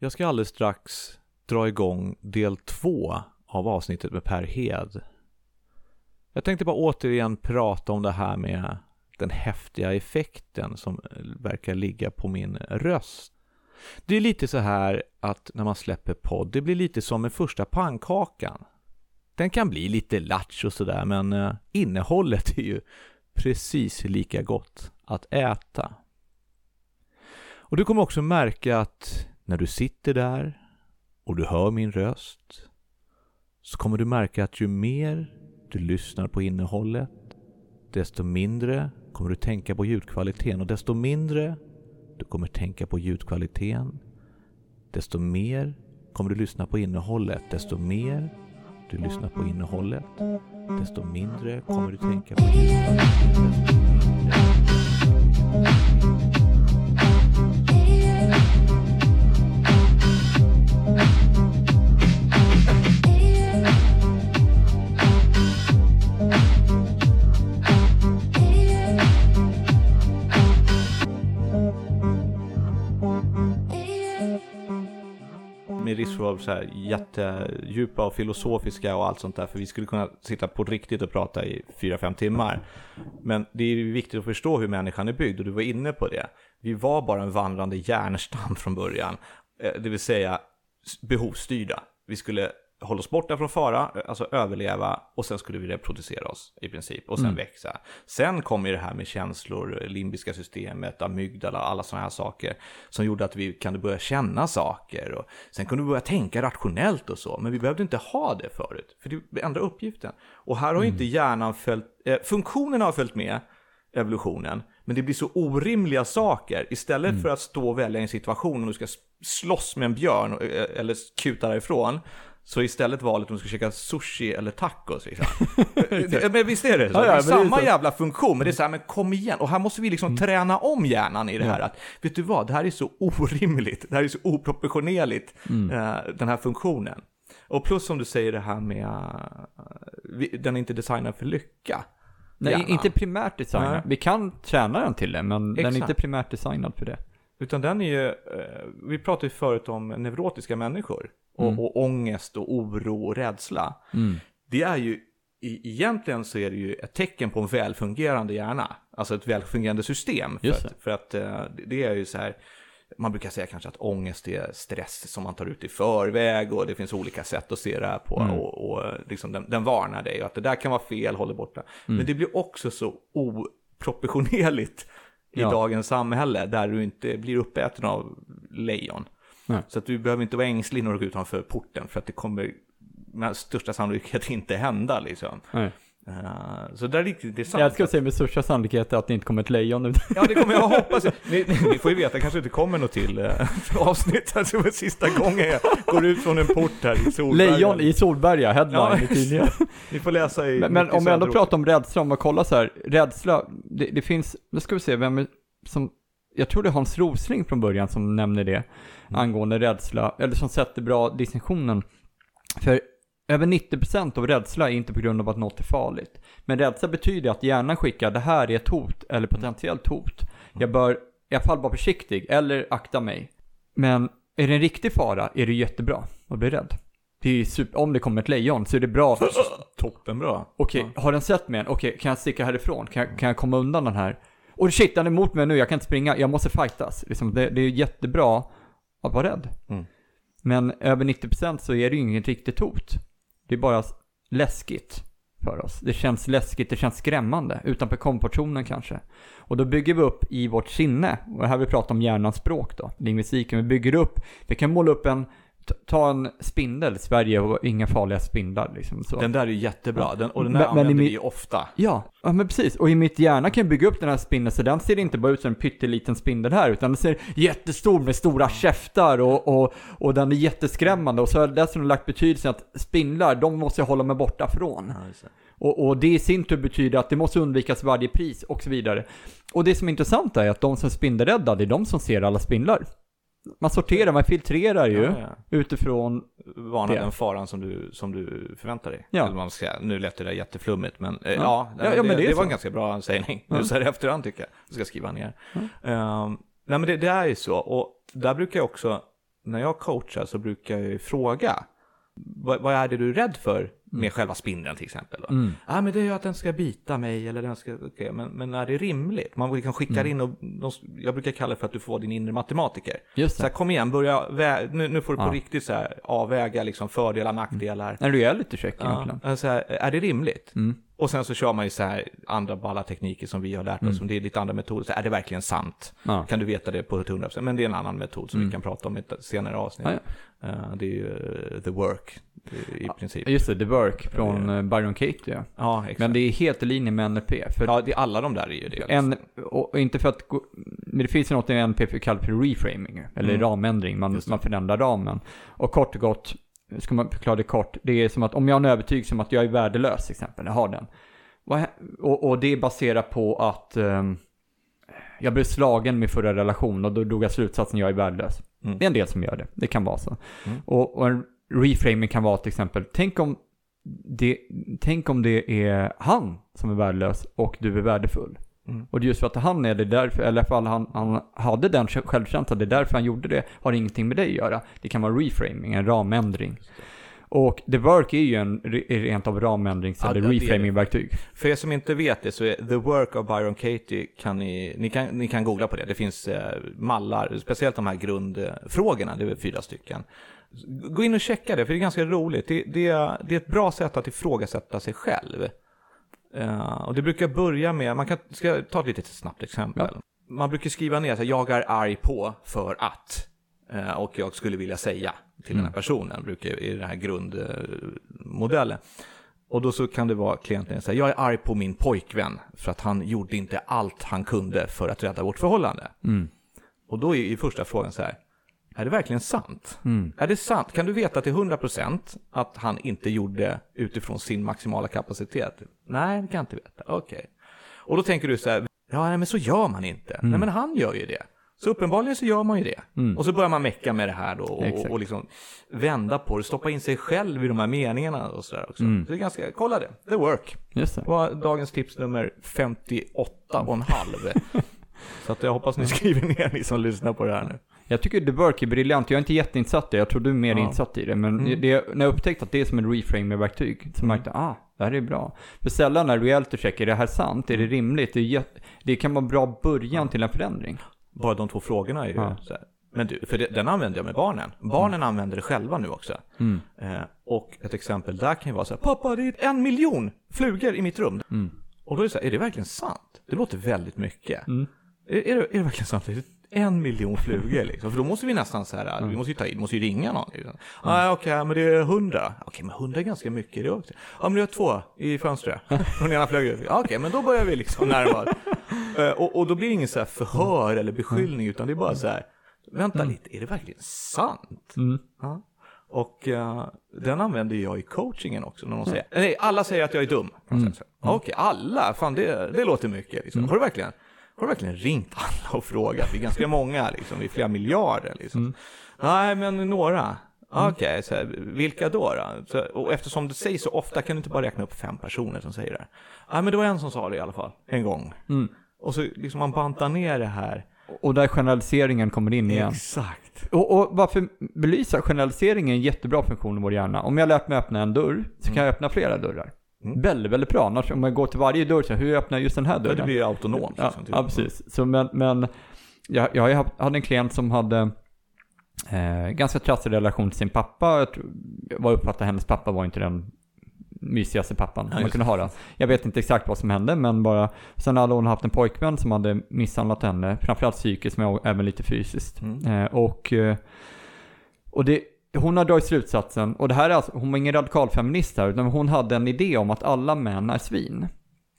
Jag ska alldeles strax dra igång del två av avsnittet med Per Hed. Jag tänkte bara återigen prata om det här med den häftiga effekten som eh, verkar ligga på min röst. Det är lite så här att när man släpper podd, det blir lite som med första pannkakan. Den kan bli lite latch och sådär, men eh, innehållet är ju precis lika gott att äta. Och du kommer också märka att när du sitter där och du hör min röst så kommer du märka att ju mer du lyssnar på innehållet desto mindre kommer du tänka på ljudkvaliteten. Och desto mindre du kommer tänka på ljudkvaliteten desto mer kommer du lyssna på innehållet. Desto mer du lyssnar på innehållet desto mindre kommer du tänka på ljudkvaliteten med risk för att vara så här jättedjupa och filosofiska och allt sånt där. För vi skulle kunna sitta på riktigt och prata i 4-5 timmar. Men det är viktigt att förstå hur människan är byggd och du var inne på det. Vi var bara en vandrande järnstam från början. Eh, det vill säga behovsstyrda. Vi skulle hålla oss borta från fara, alltså överleva och sen skulle vi reproducera oss i princip och sen mm. växa. Sen kom ju det här med känslor, limbiska systemet, amygdala, alla sådana här saker som gjorde att vi kunde börja känna saker och sen kunde vi börja tänka rationellt och så, men vi behövde inte ha det förut, för det ändrar uppgiften. Och här har mm. inte hjärnan följt, eh, funktionen har följt med evolutionen, men det blir så orimliga saker. Istället mm. för att stå och välja en situation och du ska slåss med en björn eh, eller kuta därifrån, så istället valet om du ska käka sushi eller tacos liksom. men visst är det så? Ja, ja, det är samma det är jävla funktion, men det är så här, men kom igen. Och här måste vi liksom mm. träna om hjärnan i det här. Att, vet du vad, det här är så orimligt, det här är så oproportionerligt, mm. uh, den här funktionen. Och plus som du säger det här med, uh, den är inte designad för lycka. Nej, gärna. inte primärt designad. Nej. Vi kan träna den till det, men Exakt. den är inte primärt designad för det. Utan den är ju, uh, vi pratade ju förut om neurotiska människor och, mm. och ångest och oro och rädsla. Mm. Det är ju, egentligen så är det ju ett tecken på en välfungerande hjärna. Alltså ett välfungerande system. För att, för att uh, det är ju så här, man brukar säga kanske att ångest är stress som man tar ut i förväg och det finns olika sätt att se det här på mm. och, och liksom den, den varnar dig och att det där kan vara fel, håller borta. Mm. Men det blir också så oproportionerligt i ja. dagens samhälle där du inte blir uppäten av lejon. Nej. Så att du behöver inte vara ängslig när du går utanför porten för att det kommer med största sannolikhet inte hända liksom. Nej. Uh, så det är riktigt intressant. Jag ska säga med största sannolikhet att det inte kommer ett lejon nu. Ja, det kommer jag hoppas. Ni, ni får ju veta, kanske inte kommer något till uh, avsnitt. Alltså för sista gången jag går ut från en port här i Solberga. Lejon i Solberga, headline ja, i tidningen. Ni får läsa i... Men, men om vi ändå pratar om rädsla, om man kollar så här. Rädsla, det, det finns, nu ska vi se vem som jag tror det är Hans Rosling från början som nämner det, mm. angående rädsla, eller som sätter bra distinktionen. För över 90% av rädsla är inte på grund av att något är farligt. Men rädsla betyder att hjärnan skickar det här är ett hot, eller potentiellt hot. Jag bör i alla fall vara försiktig, eller akta mig. Men är det en riktig fara är det jättebra att bli rädd. Det super, om det kommer ett lejon så är det bra. Toppenbra. Okej, okay, har den sett mig än? Okej, okay, kan jag sticka härifrån? Kan jag, kan jag komma undan den här? Och shit, han är emot mig nu, jag kan inte springa, jag måste fightas. Liksom, det, det är jättebra att vara rädd. Mm. Men över 90% så är det ju inget riktigt hot. Det är bara läskigt för oss. Det känns läskigt, det känns skrämmande, utanför komfortzonen kanske. Och då bygger vi upp i vårt sinne, och här vi pratar om hjärnans språk då, lingvistiken, vi bygger upp, vi kan måla upp en ta en spindel, Sverige och inga farliga spindlar liksom. Så. Den där är jättebra, den, och den där men, använder men vi ju ofta. Ja, ja, men precis. Och i mitt hjärna kan jag bygga upp den här spindeln, så den ser inte bara ut som en pytteliten spindel här, utan den ser jättestor med stora käftar och, och, och den är jätteskrämmande. Och så har jag dessutom lagt betydelsen att spindlar, de måste jag hålla mig borta från. Ja, och, och, det i sin tur betyder att det måste undvikas varje pris och så vidare. Och det som är intressant är att de som är spindelrädda, det är de som ser alla spindlar man sorterar, man filtrerar ju ja, ja. utifrån Varna den faran som du, som du förväntar dig. Ja. Eller man ska, nu lät det där jätteflummigt, men eh, ja, ja, det, men det, det var en ganska bra sägning. Nu så här efterhand tycker jag. Jag ska skriva ner. Um, nej men det, det, är ju så, och där brukar jag också när jag coachar så brukar jag ju fråga, vad, vad är det du är rädd för med själva spindeln till exempel? Ja, Mm. ah, men det är ju att den ska bita mig eller den ska, okej, men, men är det rimligt? Man liksom skickar Mm. in och, de, jag brukar kalla det för att du får vara din inre matematiker. Just Så här, det. kom igen, börja vä- nu, nu får du på Ja. riktigt så här, avväga liksom fördelar, nackdelar. En reality check Ja, alltså, här, är det rimligt? Mm. Och sen så kör man ju så här andra balla tekniker som vi har lärt oss, som det är lite andra metoder. Så är det verkligen sant? Ja. Kan du veta det på ett 100%? Men det är en annan metod som vi kan prata om i ett senare avsnitt. Ja, Eh, det är ju eh, the work i princip. Just det, The Work från eh, Byron Katie ja. Ja, exakt. Men det är helt i linje med NLP. För ja, det, alla de där är ju det. en, och inte för att gå, men det finns något i NLP kallat för reframing, eller Mm. ramändring. Man, man förändrar ramen. Och kort och gott, ska man förklara det kort, det är som att om jag har en övertygelse om att jag är värdelös till exempel, jag har den. Och, och det är baserat på att ehm, jag blev slagen i min förra relation och då drog jag slutsatsen jag är värdelös. Mm. Det är en del som gör det, det kan vara så. Mm. Och, och en reframing kan vara till exempel, tänk om det, tänk om det är han som är värdelös och du är värdefull. Mm. Och just för att han är det därför, eller alla fall han, han hade den självkänslan, det är därför han gjorde det, har ingenting med dig att göra. Det kan vara reframing, en ramändring. Och The Work är ju en re- rent av ramändrings Ja, eller det. reframing-verktyg. För er som inte vet det så är The Work of Byron Katie, kan ni, ni, kan, ni kan googla på det. Det finns eh, mallar, speciellt de här grundfrågorna, det är fyra stycken. Gå in och checka det, för det är ganska roligt. Det, det, är- det är ett bra sätt att ifrågasätta sig själv. Eh, och det brukar börja med, man kan, ska jag ta ett litet snabbt exempel. Man brukar skriva ner att jag är arg på för att. Eh, och jag skulle vilja säga till den här personen, brukar i den här grundmodellen. Och då så kan det vara klienten säga, jag är arg på min pojkvän för att han gjorde inte allt han kunde för att rädda vårt förhållande. Mm. Och då är ju första frågan så här, är det verkligen sant? Mm. Är det sant? Kan du veta till 100% att han inte gjorde utifrån sin maximala kapacitet? Nej, det kan jag inte veta. Okej. Och då tänker du så här, ja nej, men så gör man inte. Nej men han gör ju det. Så uppenbarligen så gör man ju det. Mm. Och så börjar man mecka med det här då och, Exakt. och, liksom vända på det, stoppa in sig själv i de här meningarna och sådär också. Mm. Så det är ganska, kolla det, the work. Just det. Var dagens tips nummer 58 och en halv. Så att jag hoppas ni skriver ner ni som lyssnar på det här nu. Jag tycker The Work är briljant. Jag är inte jätteinsatt i det. Jag tror du är mer Ja. insatt i det. Men Mm. det, när jag upptäckte att det är som en reframing-verktyg, så märkte jag ah, det här är bra. För sällan när reality check, är det här sant? Är det rimligt? Det, är det kan vara en bra början till en förändring. Bara de två frågorna är ju Ja. så här. Men du, för det, den använder jag med barnen. Barnen använder det själva nu också. Mm. Eh, och ett exempel där kan ju vara så här, pappa det är en miljon flugor i mitt rum. Mm. Och då är det så här, är det verkligen sant? Det låter väldigt mycket. Mm. Är, är, det, är det verkligen sant? En miljon flugor liksom? För då måste vi nästan så här, vi måste ju ta in, måste ju ringa någon. Liksom. Ah, Okej, men det är hundra. Okej, men hundra är ganska mycket det också. Ja, men det är två i fönstret. Från ena flög ut. Okej, men då börjar vi liksom närma oss. Eh, och, och då blir det ingen så här förhör eller beskyllning, utan det är bara så här, vänta lite, är det verkligen sant? Mm. Ja. Och eh, den använder jag i coachingen också. När de säger, nej, alla säger att jag är dum. Mm. Okej, alla? Fan, det, det låter mycket. Liksom. Har, du verkligen, har du verkligen ringt alla och frågat? Vi är ganska många, liksom. vi är flera miljarder. Liksom. Nej, men några. Okej, så här, vilka då? då? Så, och eftersom det sägs så ofta kan du inte bara räkna upp fem personer som säger det. Nej, men det var en som sa det i alla fall, en gång. Mm. Och så liksom man bantar ner det här. Och där generaliseringen kommer in igen. Exakt. Och, och varför belysa generalisering är en jättebra funktion i vår hjärna. Om jag lärt mig öppna en dörr, så kan jag öppna flera dörrar. Mm. Väldigt, väldigt bra. Annars om jag går till varje dörr, så hur öppnar jag just den här dörren? det blir autonomt. Ja, liksom, typ. ja precis. Så, men men jag, jag hade en klient som hade eh, ganska trasslig relation till sin pappa. Jag tror, jag uppfattade hennes pappa var inte den mysigaste pappan Ja, man kunde ha. det. Jag vet inte exakt vad som hände, men bara... Sen hade hon haft en pojkvän som hade misshandlat henne, framförallt psykiskt, men även lite fysiskt. Mm. Eh, och eh, och det, hon har dragit slutsatsen, och det här är alltså, hon var ingen radikalfeminist här, utan hon hade en idé om att alla män är svin.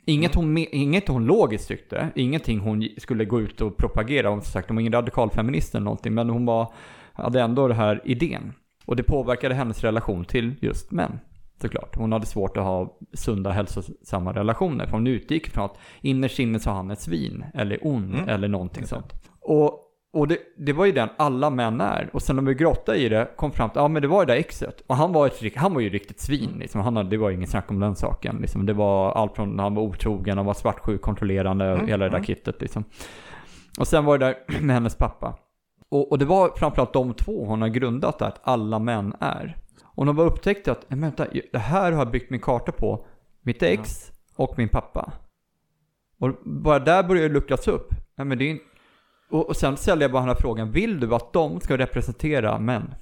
Inget, hon, me- inget hon logiskt tyckte, ingenting hon skulle gå ut och propagera om, som sagt, hon var ingen radikalfeminist eller någonting, men hon var, hade ändå den här idén. Och det påverkade hennes relation till just män. Såklart. Hon hade svårt att ha sunda, hälsosamma relationer. För hon utgick från att innerst inne så han ett svin, eller ond, Mm. eller någonting sånt. Och, och det, det var ju den alla män är. Och sen när vi grottade i det, kom fram till, ja men det var det där exet. Och han var, ett, han var ju riktigt svin liksom. Han hade, det var ingen snack om den saken. Liksom. Det var allt från, han var otrogen, han var svartsjuk, kontrollerande, Mm, hela det där mm. kittet liksom. Och sen var det där med hennes pappa. Och, och det var framförallt de två hon har grundat det att alla män är. Och har bara upptäckt att, "Men vänta, det här har jag byggt min karta på, mitt ex och min pappa. Och bara där börjar det luckras upp. Nej, men det är, in- och, och sen ställer jag bara den här frågan, vill du att de ska representera män?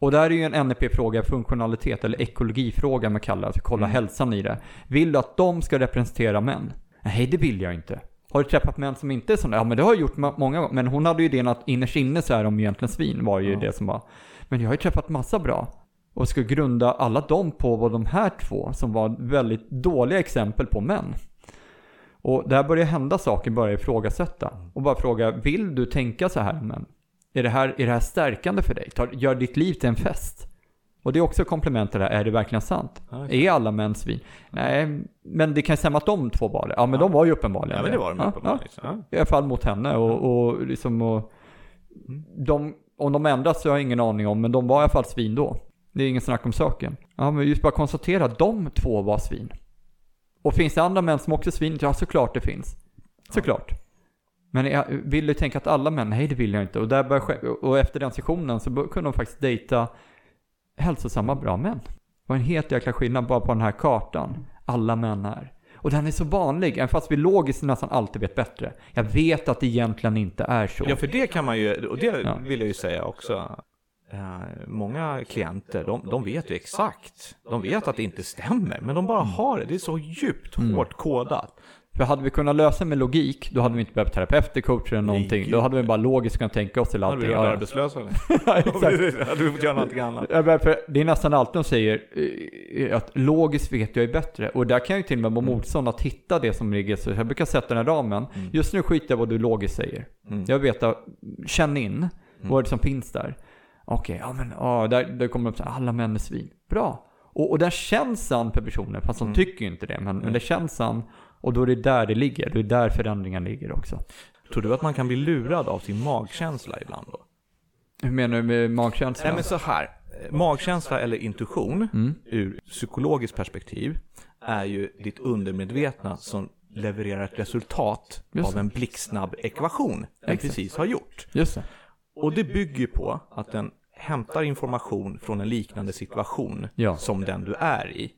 Och där är ju en NEP-fråga, funktionalitet eller ekologifråga man kallar det, att kolla hälsan i det. Vill du att de ska representera män? Nej, det vill jag inte. Har du träffat män som inte är sådana? Ja, men det har jag gjort många gånger. Men hon hade ju idén att innerst inne så är de egentligen svin, var ju Ja. det som var. Men jag har ju träffat massa bra. Och ska grunda alla dem på vad de här två, som var väldigt dåliga exempel på män. Och där börjar hända saker, börjar ifrågasätta. Och bara fråga, vill du tänka så här män? Är det här, är det här stärkande för dig? Tar, gör ditt liv till en fest? Och det är också komplement till det här, är det verkligen sant? Ja, just Är alla män svin? Nej, men det kan stämma att de två var det. Ja, men de var ju uppenbarligen Ja, men det var de ja, uppenbarligen. Ja, Ja. I alla fall mot henne och, och liksom och, de, om de ändras så har jag ingen aning om, men de var i alla fall svin då. Det är ingen snack om saken. Ja, men just bara konstatera att de två var svin. Och finns det andra män som också är svin? Ja, såklart det finns. Såklart. Men jag vill du tänka att alla män? Nej, det vill jag inte. Och, där bör, ske- och efter den sessionen så kunde de faktiskt dejta hälsosamma, bra män. Det var en helt jäkla skillnad bara på den här kartan. Alla män är. Och den är så vanlig, även fast vi logiskt nästan alltid vet bättre. Jag vet att det egentligen inte är så. Ja, för det kan man ju, och det Ja. vill jag ju säga också. Eh, många klienter, de, de vet ju exakt. De vet att det inte stämmer, men de bara Mm. har det. Det är så djupt hårt kodat. För hade vi kunnat lösa med logik, då hade vi inte behövt terapeuter, coacher eller någonting. gud. Då hade vi bara logiskt kunnat tänka oss till Hade allting. vi varit arbetslösa eller? ja, exakt. Hade vi fått göra någonting annat? Ja, men för Det är nästan alltid de säger eh, att logiskt vet jag är bättre. Och där kan jag ju till och med vara motstånd att hitta det som ligger. Så jag brukar sätta den här ramen. Just nu skiter jag vad du logiskt säger. Mm. Jag vet att, känn in vad det som finns där. Okej, ja men ja, där, där kommer det upp så här, alla män är svin. Bra. Och, och den känns sann för personen, fast de tycker ju inte det. Men, men det känns sann. Och då är det där det ligger. Det är där förändringen ligger också. Tror du att man kan bli lurad av sin magkänsla ibland då? Hur menar du med magkänsla? Nej men så här, magkänsla eller intuition Mm. ur psykologiskt perspektiv är ju ditt undermedvetna som levererar ett resultat Just av det. en blixtsnabb ekvation Exakt. precis har gjort. Just det. Och det bygger på att den hämtar information från en liknande situation Ja. som den du är i.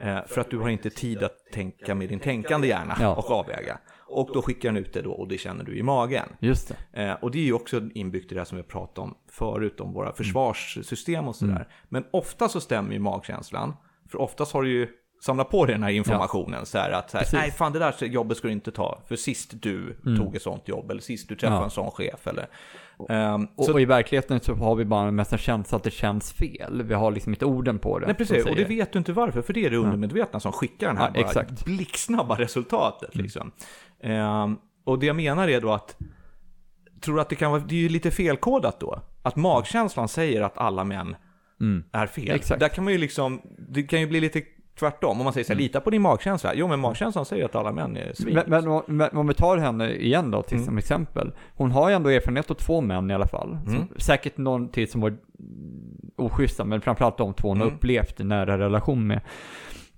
Eh, för att du har inte tid att tänka med din tänkande hjärna Ja. och avväga. Och då skickar den ut det då och det känner du i magen. Just det. Eh, och det är ju också inbyggt i det här som vi pratat om förut, om våra försvarssystem och sådär. Men ofta så stämmer ju magkänslan, för oftast har du ju samlat på dig den här informationen. Så här att, så här, nej fan det där jobbet ska du inte ta, för sist du tog ett sånt jobb, eller sist du träffade Ja. en sån chef. Eller, Ehm, Och, så, och i verkligheten så har vi bara mest en känsla att det känns fel. Vi har liksom inte orden på det. nej, precis, och det vet du inte varför, för det är det undermedvetna som skickar den här Ja. Mm. blixtsnabba resultatet. Liksom. Ehm, och det jag menar är då att tror att det kan vara, det är ju lite felkodat då. Att magkänslan säger att alla män Mm. är fel. Exakt. Där kan man ju liksom, det kan ju bli lite tvärtom. Om man säger så här, lita på din magkänsla. Jo, men magkänslan säger att alla män är svin. Men, men, om- men om vi tar henne igen då till som exempel. Hon har ju ändå erfarenhet av två män i alla fall. Som, säkert någon till som var oschyssta, men framförallt de två hon har upplevt en nära relation med.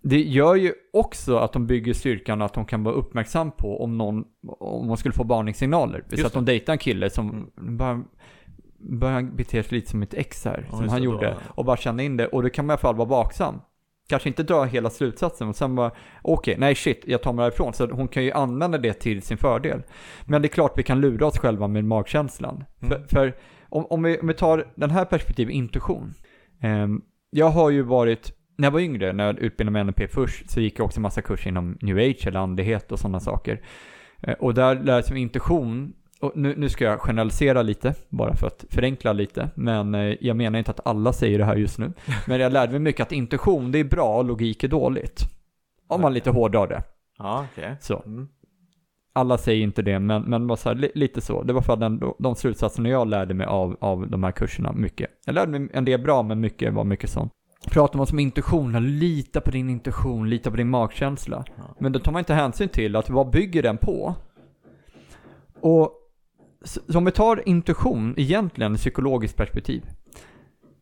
Det gör ju också att de bygger styrkan att de kan vara uppmärksam på om någon, om man skulle få varningssignaler. Så att de dejtar en kille som bara börjar bete sig lite som ett ex här, Ja, som han gjorde. då. Och bara känna in det. Och då kan man i alla fall vara vaksam. Kanske inte dra hela slutsatsen och sen bara, okej, nej shit, jag tar mig därifrån. Så hon kan ju använda det till sin fördel. Men det är klart vi kan lura oss själva med magkänslan. För, för om, om, vi, om vi tar den här perspektivet, intuition. Ehm, jag har ju varit, när jag var yngre, när jag utbildade mig NLP först, så gick jag också massa kurser inom new age eller andlighet och sådana saker. Eh, Och där lärde jag mig intuition. Och nu, nu ska jag generalisera lite, bara för att förenkla lite. Men eh, jag menar inte att alla säger det här just nu. Men jag lärde mig mycket att intuition, det är bra och logik är dåligt. Om man lite hårdrar det. Ja, okej. Så. Mm. Alla säger inte det, men, men bara så här, li, lite så. Det var för den, de slutsatserna jag lärde mig av, av de här kurserna, mycket. Jag lärde mig en del bra, men mycket var mycket sånt. Pratar man om intuition, lita på din intuition, lita på din magkänsla. Men då tar man inte hänsyn till att vad bygger den på? Och om vi tar intuition, egentligen psykologiskt perspektiv.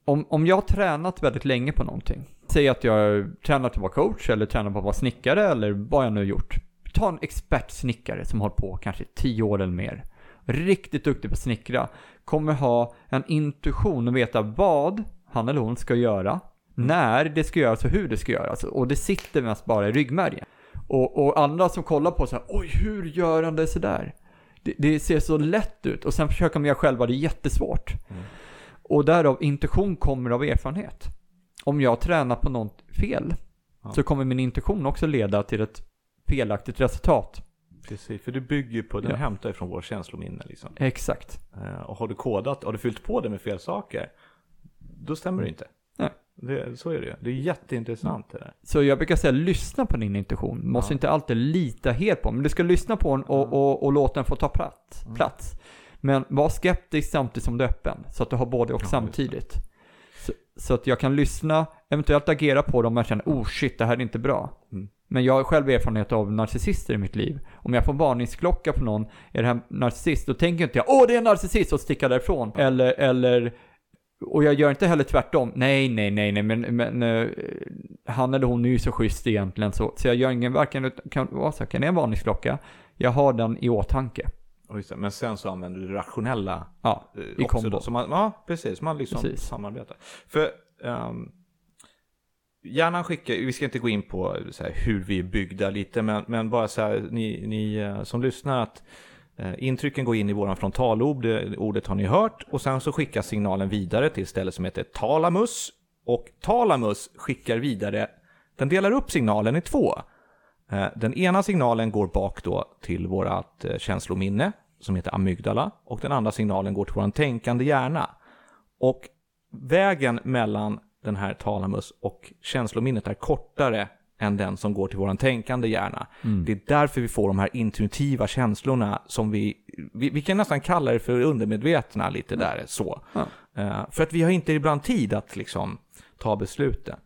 Om, om jag har tränat väldigt länge på någonting, säg att jag har tränat på att vara coach eller tränat på att vara snickare eller vad jag nu har gjort. Ta en expertsnickare som har hållit på kanske 10 år eller mer. riktigt duktig på att snickra, kommer ha en intuition och veta vad han eller hon ska göra, när det ska göras och hur det ska göras. Och det sitter mest bara i ryggmärgen. Och, och andra som kollar på så här, oj hur gör han det sådär? Det, det ser så lätt ut och sen försöker man göra själva, det är jättesvårt. Mm. Och därav intuition kommer av erfarenhet. Om jag tränar på något fel Ja. så kommer min intuition också leda till ett felaktigt resultat. Precis, för du bygger ju på, den Ja. hämtar ifrån vår känslominne liksom. Exakt. Eh, Och har du kodat, har du fyllt på det med fel saker, då stämmer det inte. Nej. Det, så är det ju. Det är jätteintressant det där. Så jag brukar säga lyssna på din intuition. Måste Ja. inte alltid lita helt på den, men du ska lyssna på den och, och, och låta den få ta plats. Mm. plats. Men var skeptisk samtidigt som du är öppen, så att du har både och Ja, samtidigt. Så, så att jag kan lyssna, eventuellt agera på dem om jag känner oh shit, det här är inte bra. Mm. Men jag har själv erfarenhet av narcissister i mitt liv. Om jag får varningsklocka på någon, är det här narcissist, då tänker inte jag åh det är en narcissist och sticker därifrån. Eller, eller och jag gör inte heller tvärtom. Nej, nej, nej, nej, men, men eh, han eller hon är ju så schysst egentligen så, så jag gör ingen, varken, kan vara så kan det är en varningsklocka, jag har den i åtanke. Det, Men sen så använder du det rationella Ja, eh, i kombo. Då, man, ja, precis. Man liksom Precis. samarbetar. För um, hjärnan skickar, vi ska inte gå in på här, hur vi är byggda lite, men, men bara så här, ni, ni eh, som lyssnar att Eh, intrycken går in i våran frontallob, det ordet har ni hört, och sen så skickas signalen vidare till ett ställe som heter talamus. Och talamus skickar vidare, den delar upp signalen i två. Eh, den ena signalen går bak då till vårat eh, känslominne som heter amygdala och den andra signalen går till våran tänkande hjärna. Och vägen mellan den här talamus och känslominnet är kortare än den som går till vår tänkande hjärna. Det är därför vi får de här intuitiva känslorna som vi, vi, vi kan nästan kalla det för undermedvetna lite där så. Ja. Eh, för att vi har inte ibland tid att liksom ta besluten.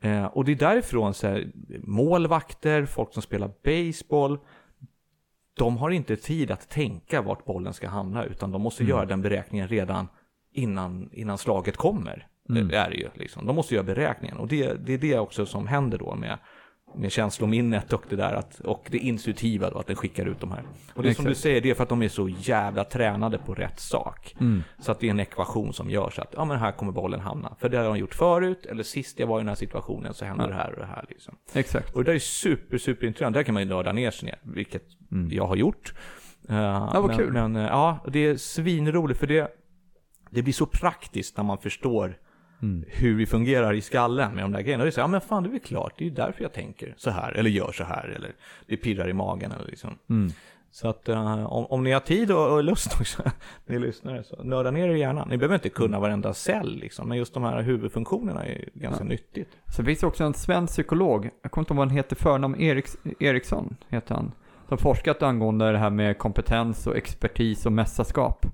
Eh, och det är därifrån så här, målvakter, folk som spelar baseball, de har inte tid att tänka vart bollen ska hamna, utan de måste göra den beräkningen redan innan, innan slaget kommer. Mm. Det är det ju liksom. De måste göra beräkningen. Och det, det är det också som händer då med, med känslominnet och det där att, och det intuitiva då, att den skickar ut de här. Och det är som du säger, det är för att de är så jävla tränade på rätt sak. Mm. Så att det är en ekvation som gör så att, ja men här kommer bollen hamna. För det har de gjort förut, eller sist jag var i den här situationen så hände Ja. det här och det här liksom. Exakt. Och det där är super, super intressant. Där kan man ju nörda ner sig ner, vilket jag har gjort. Uh, Mm. vad men, kul. Men eh, ja, det är svinroligt för det, det blir så praktiskt när man förstår Mm. hur vi fungerar i skallen med de där grejerna. Och det är så, ja men fan det är väl klart, det är ju därför jag tänker så här, eller gör så här, eller det pirrar i magen eller liksom. Mm. Så att eh, om, om ni har tid och, och lust också, ni lyssnare, så nörda ner er gärna. Ni behöver inte kunna varenda cell liksom, men just de här huvudfunktionerna är ganska nyttigt. Så finns det också en svensk psykolog, jag kommer inte ihåg vad han heter förnamn, Eriks, Eriksson heter han. Som forskat angående det här med kompetens och expertis och mästarskap.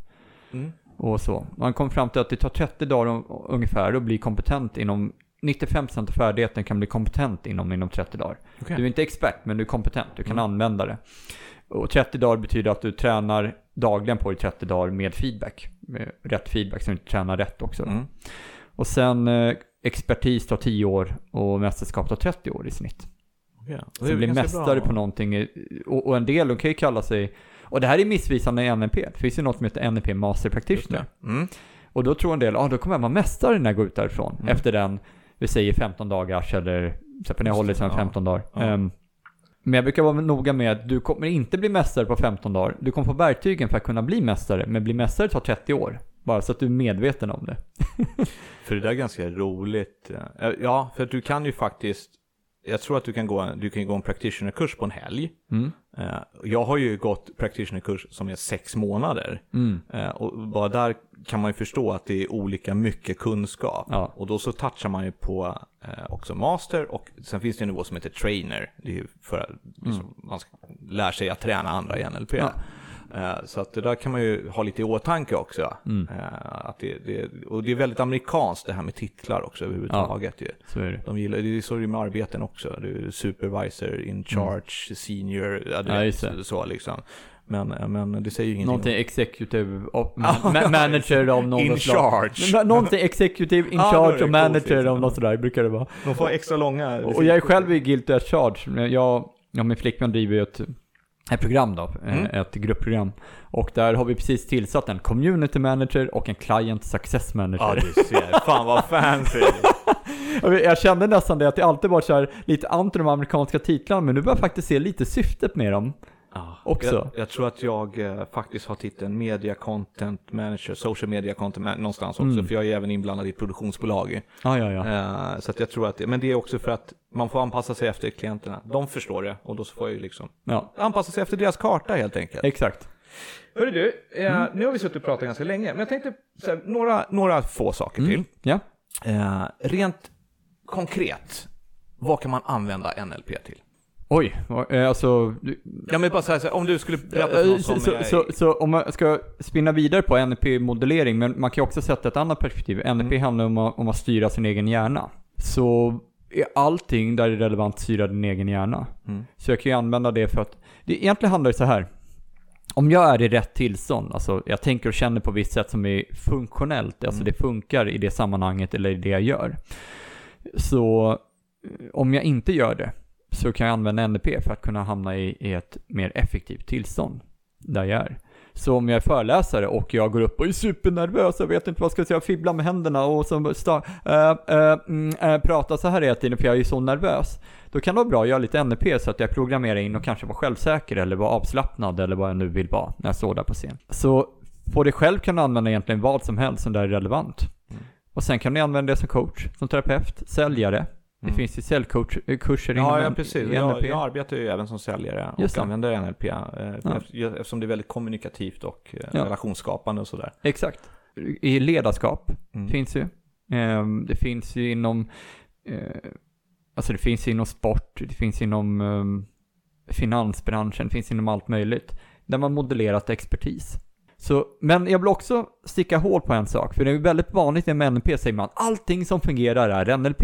Mm. Och så. Man kom fram till att det tar 30 dagar ungefär att bli kompetent inom 95% av färdigheten kan bli kompetent inom, inom 30 dagar. Okej. Du är inte expert, men du är kompetent. Du kan Mm. använda det. Och 30 dagar betyder att du tränar dagligen på det i 30 dagar med feedback. Med rätt feedback, så du tränar rätt också. Mm. Och sen eh, expertis tar 10 år och mästerskap tar 30 år i snitt. Det Så bli mästare bra. på någonting. Och, och en del, de kan ju kalla sig, och det här är missvisande i NLP. Det finns ju något som heter NLP Master Practitioner. Mm. Och då tror en del, ja ah, då kommer jag vara mästare när jag går ut därifrån. Mm. Efter den, vi säger 15 dagars eller, för när jag håller ja. 15 dagar. Ja. Ehm, men jag brukar vara noga med att du kommer inte bli mästare på 15 dagar. Du kommer få verktygen för att kunna bli mästare, men bli mästare tar 30 år. Bara så att du är medveten om det. För det där är ganska roligt. Ja, för att du kan ju faktiskt, jag tror att du kan gå, en- du kan gå en practitioner-kurs på en helg. Mm. Eh, Jag har ju gått practitioner-kurs som är sex månader. Mm. Eh, Och bara där kan man ju förstå att det är olika mycket kunskap. Ja. Och då så touchar man ju på eh, också master och sen finns det en nivå som heter trainer. Det är ju för att liksom, man ska lära sig att träna andra i NLP. Ja. Eh, Så att det där kan man ju ha lite i åtanke också. Mm. Eh, Att det, det, och det är väldigt amerikanskt det här med titlar också överhuvudtaget. Ju. Så är det. De gillar, det är så det är med arbeten också. Du är supervisor, in charge, senior, ja, Mm. Ja, vet, just det. så liksom. Men, eh, men det säger ju ingenting. Någonting executive och Ja, ma- manager av något In slag. charge. Men Någonting executive in Ja, charge och manager liksom. av något sådär brukar det vara. De får extra långa... Och jag är själv i guilty as charge. Jag, ja, min flickvän driver ju ett ett program då, eh, Mm. ett gruppprogram. Och där har vi precis tillsatt en community manager och en client success manager. Ja, du ser. Fan vad fancy. Jag- Jag kände nästan det, att det alltid varit så här lite anti de amerikanska titlarna, men nu börjar jag faktiskt se lite syftet med dem. Ja, Också. Jag, jag tror att jag eh, faktiskt har titeln Media Content Manager, Social Media Content Manager någonstans också, Mm. för jag är även inblandad i ett produktionsbolag. Ja, ja, ja. Eh, så att jag tror att det, men det är också för att man får anpassa sig efter klienterna. De förstår det och då får jag ju liksom Ja, anpassa sig efter deras karta helt enkelt. exakt. Hörru du, eh, nu har vi suttit och pratat ganska länge, men jag tänkte här, några, några få saker till. Ja. Eh, rent konkret, vad kan man använda NLP till? Oj, eh, alltså... Ja men bara så här, så om du skulle berätta för Eh, någon som så, är... så, så om man ska spinna vidare på NLP-modellering, men man kan ju också sätta ett annat perspektiv. NLP handlar om att, om att styra sin egen hjärna. Så är allting där det är relevant styra din egen hjärna. Mm. Så jag kan ju använda det för att, det egentligen handlar det så här. Om jag är i rätt tillstånd, alltså jag tänker och känner på visst sätt som är funktionellt, alltså Mm. det funkar i det sammanhanget eller i det jag gör. Så eh, om jag inte gör det så kan jag använda NLP för att kunna hamna i, i ett mer effektivt tillstånd där jag är. Så om jag är föreläsare och jag går upp och är supernervös, jag vet inte vad jag ska säga, fibblar med händerna och så sta- äh, äh, mm, äh, pratar så här hela tiden för jag är så nervös. Då kan det vara bra att göra lite NLP så att jag programmerar in och kanske vara självsäker eller vara avslappnad eller vad jag nu vill vara när jag står där på scen. Så på dig själv kan du använda egentligen vad som helst som där är relevant. Mm. Och sen kan du använda det som coach, som terapeut, säljare. Det Mm. finns ju säljkurser inom Ja, ja precis. Jag, jag arbetar ju även som säljare Just och det. använder NLP eh, Ja. efter- eftersom det är väldigt kommunikativt och eh, Ja. relationsskapande och sådär. Exakt. I ledarskap Mm. finns ju. Ehm, det finns ju inom, eh, alltså det finns inom sport, det finns inom ehm, finansbranschen, det finns inom allt möjligt. Där man modellerat expertis. Så, men jag vill också sticka hål på en sak, för det är väldigt vanligt med NLP säger man allting som fungerar är NLP.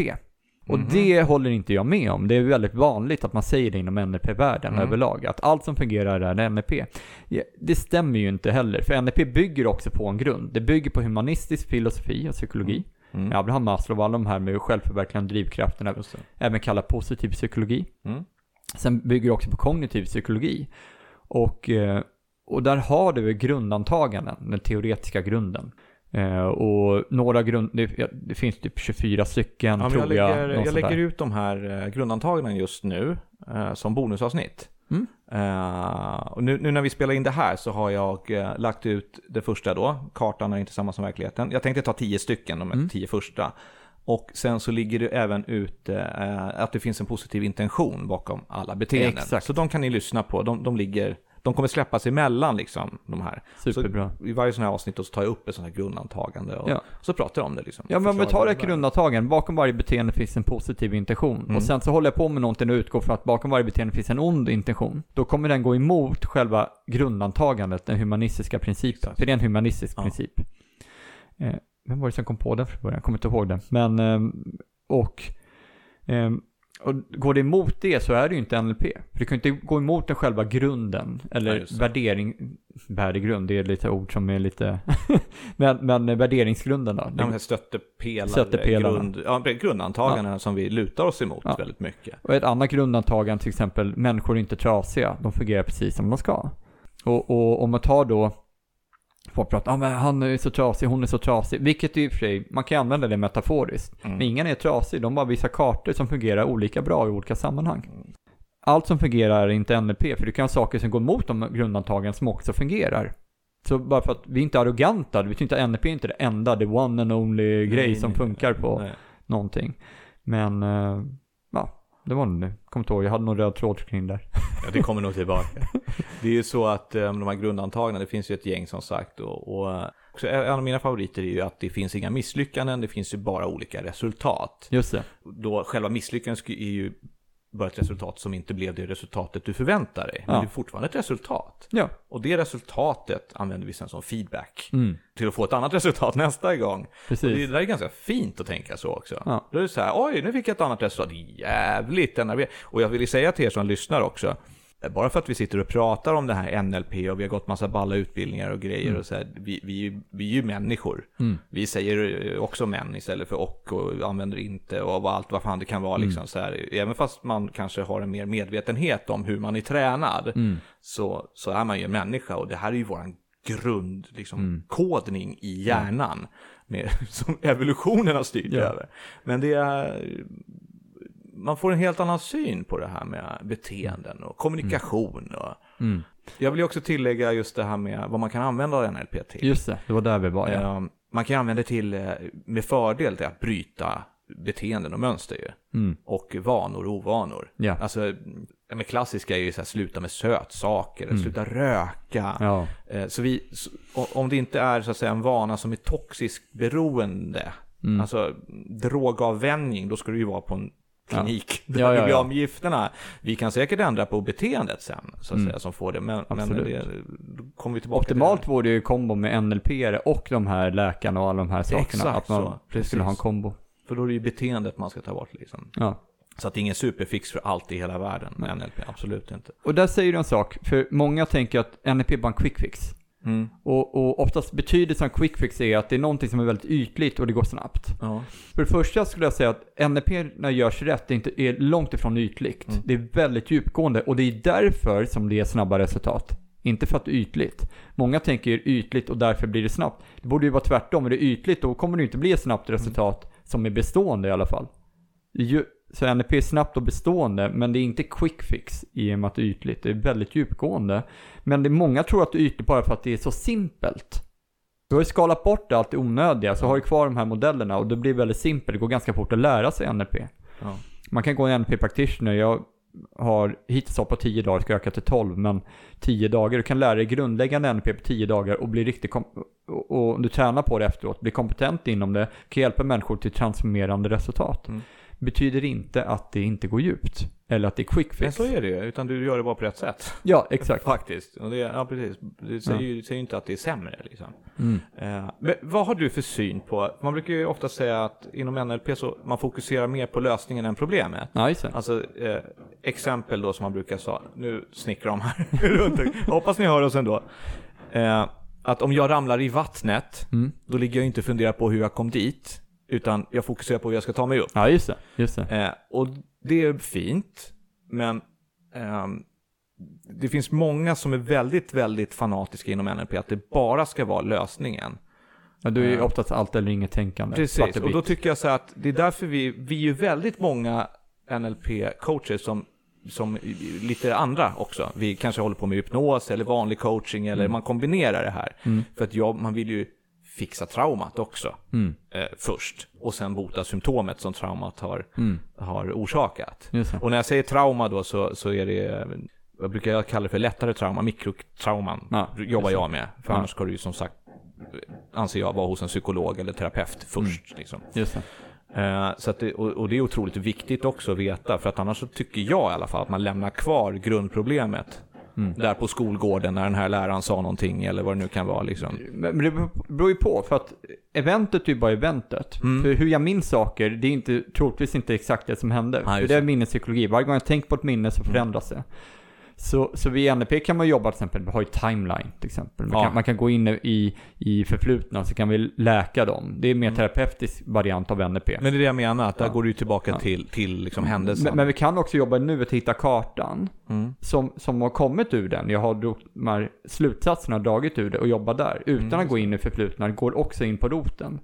Och Mhm. det håller inte jag med om. Det är väldigt vanligt att man säger det inom NLP-världen Mm. överlag, att allt som fungerar är NLP. Det stämmer ju inte heller, för NLP bygger också på en grund. Det bygger på humanistisk filosofi och psykologi. Mm. Abraham Maslow och alla de här med självförverkligande drivkrafterna, även kallat positiv psykologi. Mm. Sen bygger det också på kognitiv psykologi. Och, eh, och där har du grundantaganden, den teoretiska grunden. Eh, och några grund, det, det finns typ 24 stycken Ja, tror jag lägger, jag lägger ut de här eh, grundantagandena just nu eh, som bonusavsnitt. Mm. Eh, och nu, nu när vi spelar in det här så har jag eh, lagt ut det första då. Kartan är inte samma som verkligheten. Jag tänkte ta tio stycken, de Mm. tio första. Och sen så ligger det även ut eh, att det finns en positiv intention bakom alla beteenden. Exakt. Så de kan ni lyssna på. De, de, ligger, de kommer släppas emellan liksom, de här. Superbra. Så I varje sån här avsnitt så tar jag upp ett sånt här grundantagande och Ja. så pratar jag om det liksom. Ja men om vi tar ett det är. grundantagen, bakom varje beteende finns en positiv intention. Mm. Och sen så håller jag på med någonting och utgår från att bakom varje beteende finns en ond intention. Då kommer den gå emot själva grundantagandet, den humanistiska principen. För det är en humanistisk Ja. princip. Eh, vem var det som kom på den från början? Jag kommer inte ihåg den. Men, ehm, och, ehm, och går det emot det så är det ju inte NLP. För det kan ju inte gå emot den själva grunden, Ja, eller det. värdering, värdegrund, det är lite ord som är lite, men, men värderingsgrunden då. Ja, här stöttepelare, Stöttepelarna. grund, ja, grundantagandena som vi lutar oss emot Ja. väldigt mycket. Och ett annat grundantagande till exempel, människor är inte trasiga, de fungerar precis som de ska. Och, och om man tar då, folk pratar, ah, men han är så trasig, hon är så trasig, vilket i och för sig, man kan använda det metaforiskt. Mm. Men ingen är trasig, de bara visar kartor som fungerar olika bra i olika sammanhang. Mm. Allt som fungerar är inte NLP, för det kan ha saker som går emot de grundantagen som också fungerar. Så bara för att vi inte är arroganta, det betyder inte att NLP är inte det enda, the one and only grej Nej, som nej, funkar på nej. någonting. Men, eh, det var det. Kommer inte ihåg, jag hade någon röd tråd kring där. Ja, det kommer nog tillbaka. det är ju så att um, de här grundantagandena, det finns ju ett gäng som sagt. Och, och eh, också, en av mina favoriter är ju att det finns inga misslyckanden, det finns ju bara olika resultat. Just det. Då själva misslyckandet är ju bara ett resultat som inte blev det resultatet du förväntar dig. Men Ja. det är fortfarande ett resultat. Ja. Och det resultatet använder vi sen som feedback Mm, till att få ett annat resultat nästa gång. Och det, precis. där är ganska fint att tänka så också. Ja. Då är det så här, oj, nu fick jag ett annat resultat. Jävligt. Och jag vill säga till er som lyssnar också, bara för att vi sitter och pratar om det här NLP och vi har gått massa balla utbildningar och grejer Mm. och så här, vi, vi, vi är ju människor. Vi säger eh, också män istället för och och använder inte och allt vad fan det kan vara Mm. liksom så här. Även fast man kanske har en mer medvetenhet om hur man är tränad Mm. så, så är man ju en människa och det här är ju våran grund, liksom, Mm. kodning i hjärnan med, som evolutionen har styrt Ja. över. Men det är, man får en helt annan syn på det här med beteenden och kommunikation. Och, Mm. jag vill ju också tillägga just det här med vad man kan använda NLP till. Just det, det var där vi var ja. Eh, Man kan använda det till, eh, med fördel till att bryta beteenden och mönster ju. Mm. Och vanor och ovanor. Ja. Alltså, det med klassiska är ju så här, sluta med sötsaker, eller sluta röka. Mm. Ja. Eh, Så vi, om det inte är så att säga en vana som är toxiskt beroende, Mm. alltså drogavvänjning, då ska du ju vara på en klinik där Ja, ja, blir ja. av med gifterna. Vi kan säkert ändra på beteendet sen, så att säga, som får det, men, men det, kommer vi tillbaka Optimalt till vore ju kombo med NLP och de här läkarna och alla de här sakerna. Exakt att man så, precis. skulle ha en kombo. det. För då är det ju beteendet man ska ta bort liksom. Ja. Så att det är ingen superfix för allt i hela världen med NLP, absolut inte. Och där säger du en sak, för många tänker att NLP är bara en quick fix. Mm. Och, och oftast betydelsen av quick fix är att det är någonting som är väldigt ytligt och det går snabbt. Ja. För det första skulle jag säga att NLP när görs rätt är, inte, är långt ifrån ytligt. Mm. Det är väldigt djupgående och det är därför som det ger snabba resultat. Inte för att det är ytligt. Många tänker ytligt och därför blir det snabbt. Det borde ju vara tvärtom. Är det ytligt då kommer det inte bli ett snabbt resultat som är bestående i alla fall. Är ju- Så NLP är snabbt och bestående, men det är inte quick fix i och med att det är ytligt. Det är väldigt djupgående. Men det är många tror att det är ytligt bara för att det är så simpelt. Du har ju skalat bort allt det onödiga, så har du kvar de här modellerna och det blir väldigt simpelt. Det går ganska fort att lära sig NLP. Ja. Man kan gå en NLP practitioner. Jag har hittills hoppat 10 dagar, ska öka till 12, men 10 dagar. Du kan lära dig grundläggande NLP på 10 dagar och bli riktigt och, och du tränar på det efteråt, blir kompetent inom det, kan hjälpa människor till transformerande resultat. Mm. Betyder inte att det inte går djupt. Eller att det är quick Men fix. så är det ju, utan du gör det bara på rätt sätt. Ja, exakt. Faktiskt. Och det, ja, precis. Det säger ju ju inte att det är sämre liksom. Mm. Eh, men vad har du för syn på, man brukar ju ofta säga att inom NLP så man fokuserar mer på lösningen än problemet. Ja, just det. Alltså eh, exempel då som man brukar säga, nu snickrar de här runt. Hoppas ni hör oss ändå. Eh, att om jag ramlar i vattnet, Mm. då ligger jag inte och funderar på hur jag kom dit, utan jag fokuserar på hur jag ska ta mig upp. Ja, just det. Just det. Eh, och det är fint, men ehm, det finns många som är väldigt, väldigt fanatiska inom NLP, att det bara ska vara lösningen. Ja, du är ju Ja. oftast allt eller inget tänkande. Precis, och då tycker jag så här att det är därför vi, vi är ju väldigt många NLP-coacher som, som lite andra också. Vi kanske håller på med hypnos eller vanlig coaching eller man kombinerar det här. Mm. För att jag, man vill ju fixa traumat också Mm. eh, först och sen bota symptomet som traumat har, Mm. har orsakat. Och när jag säger trauma då så, så är det, vad brukar jag kalla det för, lättare trauma, mikrotrauman Ja, jobbar jag med. För Ja. annars ska du ju som sagt, anser jag, vara hos en psykolog eller terapeut först. Mm. Liksom. Eh, så det, och, och det är otroligt viktigt också att veta, för att annars så tycker jag i alla fall att man lämnar kvar grundproblemet. Mm. Där på skolgården när den här läraren sa någonting eller vad det nu kan vara liksom. Men det beror ju på, för att eventet är ju bara eventet. Mm. För hur jag minns saker, det är inte, troligtvis inte exakt det som hände. Ja, för det är. Mm. minnespsykologi. Varje gång jag tänker på ett minne så förändras det. Så, så vid NLP kan man jobba till exempel, vi har ju timeline till exempel. Man, Ja. kan, man kan gå in i, i förflutna så kan vi läka dem. Det är mer Mm. terapeutisk variant av NLP. Men det är det jag menar, att där Ja. går du tillbaka Ja. till, till liksom händelsen. Men, men vi kan också jobba nu att hitta kartan Mm. som, som har kommit ur den. Jag har de här slutsatserna dragit ur det och jobbar där. Utan Mm, att gå in i förflutna, går också in på roten.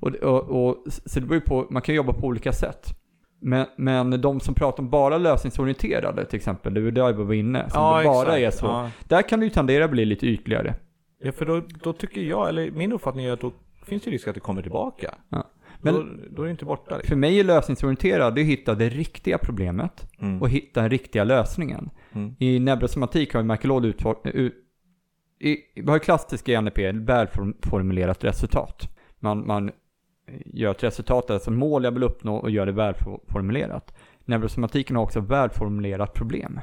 Och, och, och, så det beror på, man kan jobba på olika sätt. Men, men de som pratar om bara lösningsorienterade till exempel, det var där vi var inne, som Ja, bara exakt. är så. Ja. Där kan det ju tendera att bli lite ytligare. Ja, för då, då tycker jag, eller min uppfattning är att då finns det risk att det kommer tillbaka. Ja. Men- då, då är det inte borta. Liksom. För mig är lösningsorienterad, det är att hitta det riktiga problemet Mm. och hitta den riktiga lösningen. Mm. I neurosomatik har ju Michael i, vi har klassiska i NLP, välformulerat resultat. Man, man gör ett resultat, alltså mål jag vill uppnå och gör det välformulerat. Neurosomatiken har också välformulerat problem.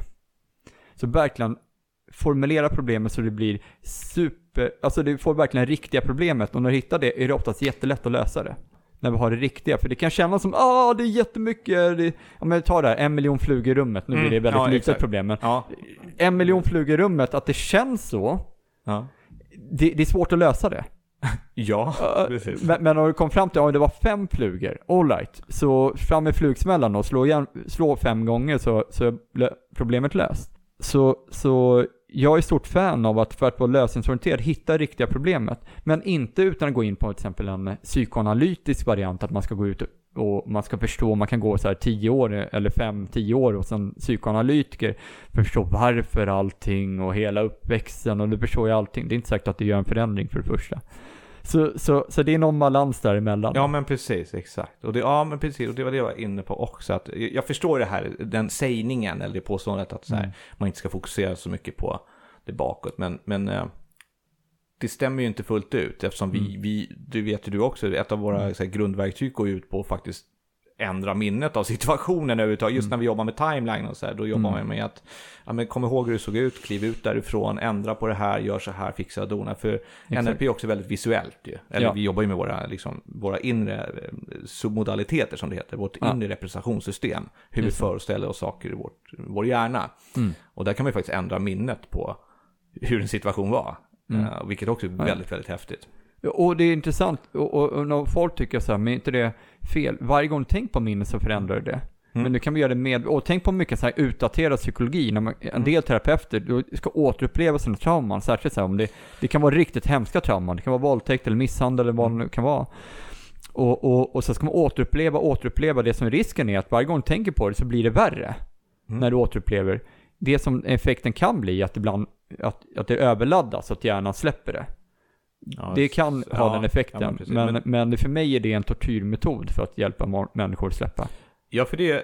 Så verkligen formulera problemet så det blir super, alltså du får verkligen riktiga problemet och när du hittar det är det oftast jättelätt att lösa det. när vi har det riktiga. För det kan kännas som, ah det är jättemycket, det, ja men ta det här, en miljon flugor i rummet, nu Mm, blir det väldigt ja, litet problem, men Ja. en miljon flugor i rummet, att det känns så, Ja. det, det är svårt att lösa det. Ja, Uh, precis. men, men när du kom fram till, ja det var fem flugor, alright. Så fram med flugsmällan och slå, igen, slå fem gånger så, så är problemet löst. Så, så jag är stort fan av att för att vara lösningsorienterad hitta riktiga problemet. Men inte utan att gå in på till exempel en psykoanalytisk variant, att man ska gå ut och man ska förstå, man kan gå så här 10 år eller 5-10 år hos en psykoanalytiker, förstå varför allting och hela uppväxten och du förstår ju allting. Det är inte säkert att det gör en förändring för det första. Så, så, så det är någon balans däremellan. Ja men precis, exakt. Och det, ja men precis, och det var det jag var inne på också. Att jag förstår det här, den sägningen eller det påståendet att så här, Mm. man inte ska fokusera så mycket på det bakåt. Men, men eh, det stämmer ju inte fullt ut eftersom vi, Mm. vi du vet ju du också, ett av våra så här, grundverktyg går ut på att faktiskt ändra minnet av situationen överhuvudtaget. Just när vi jobbar med timeline och så här, då jobbar Mm. man med att, ja men kom ihåg hur det såg ut, kliv ut därifrån, ändra på det här, gör så här, fixa och dona. För Exakt. NLP är också väldigt visuellt ju. Eller Ja. vi jobbar ju med våra, liksom, våra inre eh, submodaliteter som det heter, vårt Ja. inre representationssystem. Hur vi Just det. föreställer oss saker i vårt, vår hjärna. Mm. Och där kan man ju faktiskt ändra minnet på hur en situation var. Mm. Eh, vilket också är väldigt, väldigt häftigt. Och det är intressant, och, och, och när folk tycker så här, men är inte det fel? Varje gång du tänker på minne så förändrar det. Mm. Men nu kan vi göra det med, och tänk på mycket så här utdaterad psykologi, när man, Mm. en del terapeuter du ska återuppleva sina trauman, särskilt så här, om det, det kan vara riktigt hemska trauman, det kan vara våldtäkt eller misshandel eller vad det nu kan vara. Och, och, och så ska man återuppleva, återuppleva det som risken är att varje gång du tänker på det så blir det värre. Mm. När du återupplever. Det som effekten kan bli att ibland, att, att det överladdas, att hjärnan släpper det. Ja, Det kan ja, ha den ja, effekten, men precis. men, Men- men, för mig är det en tortyrmetod för att hjälpa människor att släppa. Ja, för det... eh,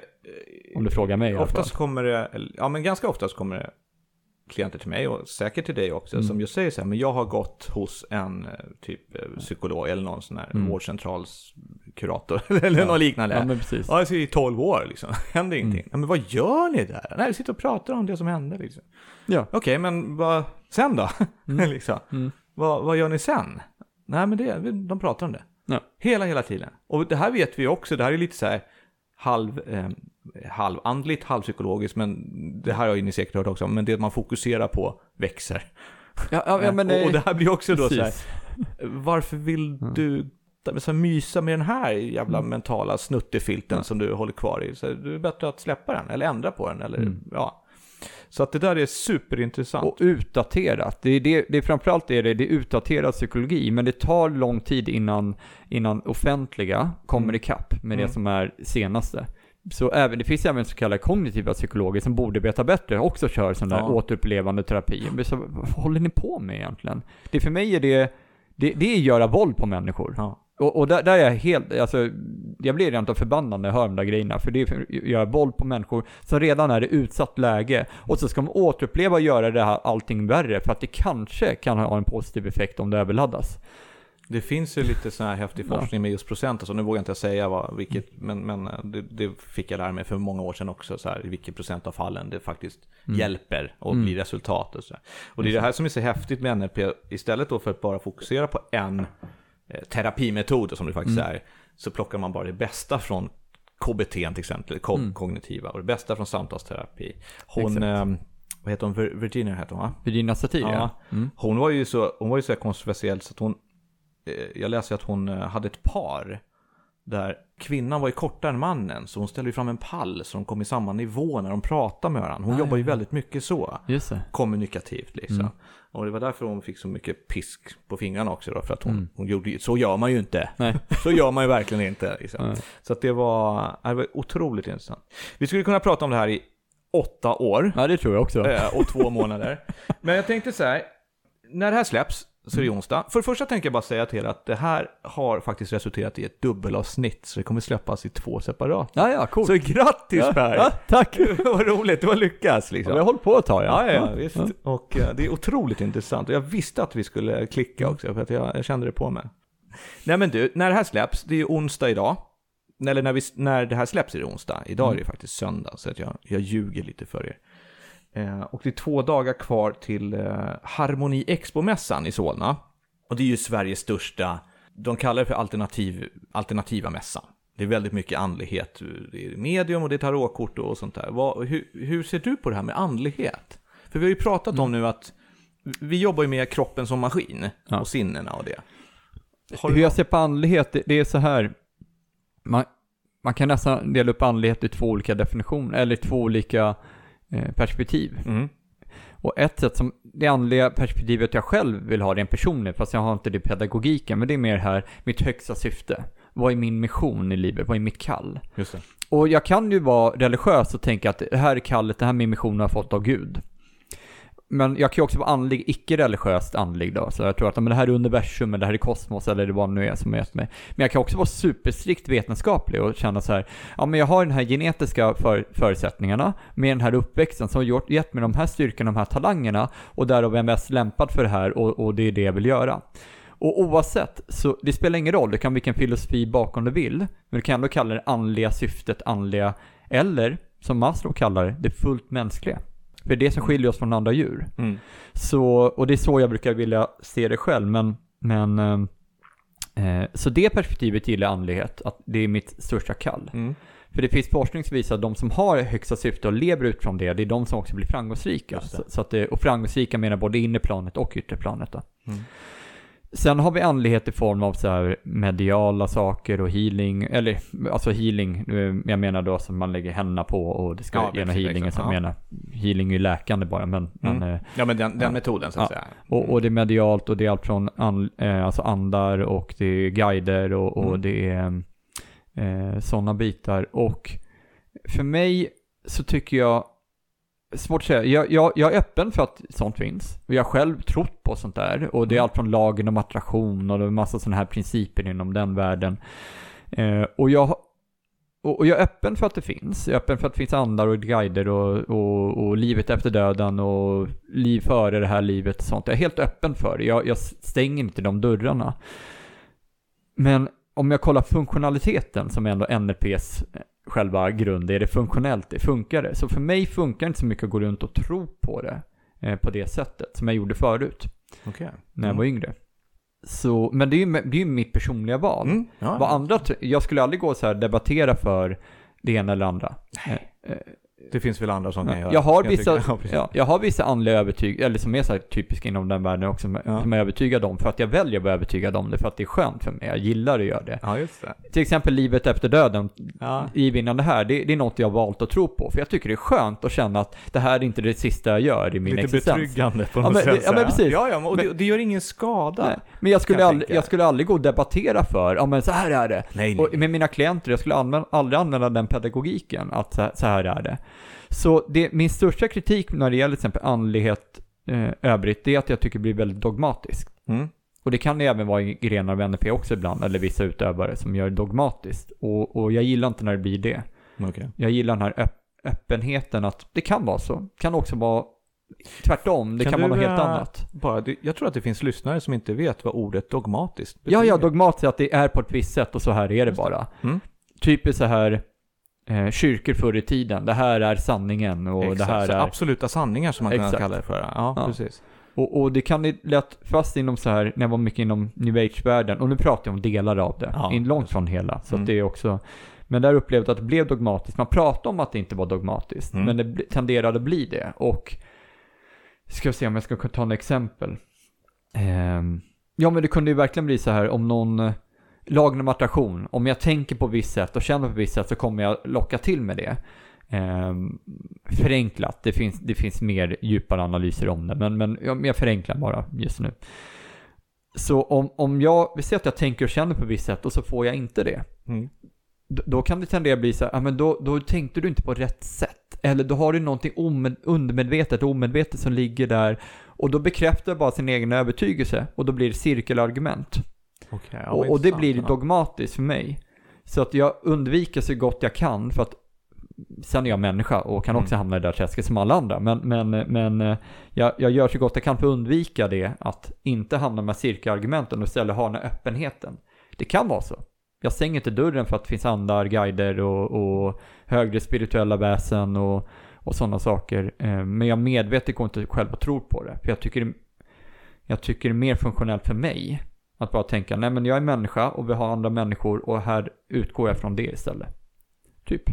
Om du frågar mig Oftast kommer det, ja men ganska oftast kommer det klienter till mig och säkert till dig också Mm. som just säger så här, men jag har gått hos en eh, typ eh, psykolog eller någon sån här Mm. vårdcentralskurator eller Ja. något liknande. Ja, Ja, men precis. jag sitter i 12 år liksom, händer ingenting. Mm. Ja, men vad gör ni där? Nej, vi sitter och pratar om det som hände liksom. Ja. Okej, men vad, sen då? Mm. liksom. Vad, vad gör ni sen? Nej, men det, de pratar om det. Ja. Hela, hela tiden. Och det här vet vi också, det här är lite så här halv, eh, halvandligt, halvpsykologiskt, men det här har ju ni säkert hört också, men det man fokuserar på växer. Ja, ja, ja, men och, och det här blir också då så här, precis. varför vill Mm. du så här, mysa med den här jävla Mm. mentala snuttefilten som du håller kvar i? Så här, det är bättre att släppa den, eller ändra på den, eller Mm. ja. Så att det där är superintressant. Och utdaterat. Det är, det, det är framförallt det, det är utdaterad psykologi, men det tar lång tid innan, innan offentliga kommer Mm. ikapp med Mm. det som är senaste. Så även, det finns även så kallade kognitiva psykologer som borde veta bättre, också kör sån där Ja. återupplevande terapi. Men så, vad håller ni på med egentligen? Det för mig är det, det, det är att göra våld på människor. Ja. Och, och där, där är jag helt, alltså, jag blir rent av förbannad när jag hör de där grejerna. För det är för att göra våld på människor som redan är i utsatt läge. Och så ska man återuppleva och göra det här allting värre. För att det kanske kan ha en positiv effekt om det överladdas. Det finns ju lite sån här häftig forskning med just procent, alltså, nu vågar jag inte säga vad, vilket, men, men eh, det, det fick jag lära mig för många år sedan också, så här, vilken procent av fallen det faktiskt Mm. hjälper och Mm. blir resultat. Och, så och det är det här som är så häftigt med NLP, istället då för att bara fokusera på en terapimetod, som det faktiskt Mm. är, så plockar man bara det bästa från KBT till exempel, ko- Mm. kognitiva, och det bästa från samtalsterapi. Hon, eh, vad heter hon, Vir- Virginia heter hon va? Virginia Satir, ja. Ja. Mm. Hon var ju så, hon var ju så kontroversiell så att hon, eh, jag läste att hon eh, hade ett par där kvinnan var ju kortare än mannen, så hon ställde ju fram en pall så de kom i samma nivå när de pratade med varandra. Hon Ah, jobbar ju ja. väldigt mycket så, Just det. kommunikativt liksom. Mm. Och det var därför hon fick så mycket pisk på fingrarna också då, för att hon, Mm. hon gjorde ju, så gör man ju inte. Nej. Så gör man ju verkligen inte. Liksom. Så att det var, det var otroligt intressant. Vi skulle kunna prata om det här i åtta år. Ja, det tror jag också. Eh, och två månader. Men jag tänkte så här, när det här släpps så är det onsdag. För det första tänker jag bara säga till er att det här har faktiskt resulterat i ett dubbelavsnitt, så det kommer släppas i två separata. Ja, ja, coolt. Så grattis ja, Per! ja, tack! Vad roligt, det var lyckas liksom. Ja, vi har hållit på ett tag, Ja, ja, ja, visst. Och eh, det är otroligt intressant. Och jag visste att vi skulle klicka också, för att jag, jag kände det på mig. Nej men du, när det här släpps, det är ju onsdag idag. Eller när, vi, när det här släpps är det onsdag. Idag är det faktiskt söndag, så att jag, jag ljuger lite för er. Eh, och det är två dagar kvar till eh, Harmoni Expo-mässan i Solna. Och det är ju Sveriges största de kallar det för alternativ, alternativa mässan. Det är väldigt mycket andlighet, det är medium och det är tarotkort och sånt där. Vad, hur, hur ser du på det här med andlighet? För vi har ju pratat mm. om nu att vi jobbar ju med kroppen som maskin ja. och sinnena och det. Har hur jag ser på andlighet, det, det är så här. Man, man kan nästan dela upp andlighet i två olika definitioner, eller två olika perspektiv. Mm. Och ett sätt som det andliga perspektivet jag själv vill ha rent personligt, fast jag har inte det pedagogiken, men det är mer här, mitt högsta syfte. Vad är min mission i livet? Vad är mitt kall? Och jag kan ju vara religiös och tänka att det här är kallet, det här är min mission jag har fått av Gud. Men jag kan ju också vara andlig, icke-religiöst andlig då. Så jag tror att men det här är universum, eller det här är kosmos, eller vad det nu är som är mig. Men jag kan också vara superstrikt vetenskaplig och känna så här, ja men jag har den här genetiska för, förutsättningarna med den här uppväxten som har gjort, gett mig de här styrkorna, de här talangerna och därav är jag mest lämpad för det här och, och det är det jag vill göra. Och oavsett, så det spelar ingen roll, du kan vilken filosofi bakom du vill, men du kan ändå kalla det andliga syftet andliga, eller som Maslow kallar det, det fullt mänskliga. För det är det som skiljer oss från andra djur. Mm. Så, och det är så jag brukar vilja se det själv, men, men eh, eh, så det perspektivet gillar andlighet, att det är mitt största kall. Mm. För det finns forskning som visar att de som har högsta syfte och lever utifrån det, det är de som också blir framgångsrika. Så, så, att det, och framgångsrika menar både inre planet och yttre planet. Mm. Sen har vi andlighet i form av så här mediala saker och healing, eller alltså healing, jag menar då som man lägger händerna på och det ska ja, ge healing, så jag menar, healing är ju läkande bara, men... Mm. men ja, men den, den ja, metoden så att ja. säga. Och, och, det är medialt och det är allt från and, eh, alltså andar och det är guider och, och mm. det är eh, sådana bitar. Och för mig så tycker jag Svårt att säga. Jag, jag, jag, är öppen för att sånt finns. jag har själv trott på sånt där. Och det är mm. allt från lagen om attraktion och det är massa sådana här principer inom den världen. Eh, och, jag, och, och, jag är öppen för att det finns. Jag är öppen för att det finns andar och guider och, och, och livet efter döden och liv före det här livet och sånt. Jag är helt öppen för det. Jag, jag stänger inte de dörrarna. Men om jag kollar funktionaliteten som är ändå NLPs själva grund, är det funktionellt, det funkar det? Så för mig funkar inte så mycket att gå runt och tro på det eh, på det sättet som jag gjorde förut. Okay. När jag var mm. yngre. Så, men det är ju det är mitt personliga val. Mm. Ja. Vad andra, jag skulle aldrig gå så här debattera för det ena eller andra. Eh, eh det finns väl andra som kan göra jag har vissa, jag, ja, jag har vissa andliga övertygelse, eller som är så här typiska inom den världen också, ja. som jag är övertygad om. För att jag väljer att vara övertygad om det, för att det är skönt för mig. Jag gillar att göra det. Ja, just det. Till exempel livet efter döden, ja. ivinnande här, det, det, är något jag har valt att tro på. För jag tycker det är skönt att känna att det här är inte det sista jag gör i min Lite existens. Lite betryggande på något ja, men, sätt. Ja, men precis. Ja, ja, och det, det gör ingen skada. Nej. Men jag skulle, aldrig, jag skulle aldrig gå och debattera för, ja men så här är det. Nej, nej. Och med mina klienter, jag skulle använda, aldrig använda den pedagogiken, att så, så här är det. Så det, min största kritik när det gäller till exempel andlighet eh, övrigt, det är att jag tycker det blir väldigt dogmatiskt. Mm. Och det kan det även vara i grenar av NLP också ibland, eller vissa utövare som gör det dogmatiskt. Och, och jag gillar inte när det blir det. Okay. Jag gillar den här öpp öppenheten att det kan vara så. Det kan också vara tvärtom, det kan, kan vara något helt eh, annat. Bara, jag tror att det finns lyssnare som inte vet vad ordet dogmatiskt betyder. Ja, ja, dogmatiskt att det är på ett visst sätt och så här är det bara. Mm. Typiskt så här, eh, kyrkor förr i tiden. Det här är sanningen och Exakt, det här är... absoluta sanningar som man kan kalla det för. Ja, ja. precis. Och, och, det kan ni lätt fast inom så här, när jag var mycket inom new age-världen, och nu pratar jag om delar av det, ja. långt från hela. Så mm. det är också, men där upplevde jag att det blev dogmatiskt. Man pratade om att det inte var dogmatiskt, mm. men det tenderade att bli det. Och, ska se om jag ska ta ett exempel. Eh, ja men det kunde ju verkligen bli så här om någon lagen om attraktion, om jag tänker på visst sätt och känner på visst sätt så kommer jag locka till med det. Eh, förenklat, det finns, det finns mer djupare analyser om det, men, men jag förenklar bara just nu. Så om, om jag, vi säger att jag tänker och känner på visst sätt och så får jag inte det. Mm. Då, kan det tendera att bli så här, ja, men då, då tänkte du inte på rätt sätt. Eller då har du någonting undermedvetet och omedvetet som ligger där. Och då bekräftar bara sin egen övertygelse och då blir det cirkelargument. Okay, ja, och, och, det blir dogmatiskt för mig. Så att jag undviker så gott jag kan för att sen är jag människa och kan också mm. hamna i det där träsket som alla andra. Men, men, men eh, jag, jag gör så gott jag kan för att undvika det, att inte hamna med cirkelargumenten och istället ha den här öppenheten. Det kan vara så. Jag stänger inte dörren för att det finns andar, guider och, och högre spirituella väsen och, och sådana saker. Eh, men jag medvetet går inte själv och tror på det. För jag tycker, jag tycker det är mer funktionellt för mig Att bara tänka, nej men jag är människa och vi har andra människor och här utgår jag från det istället. Typ.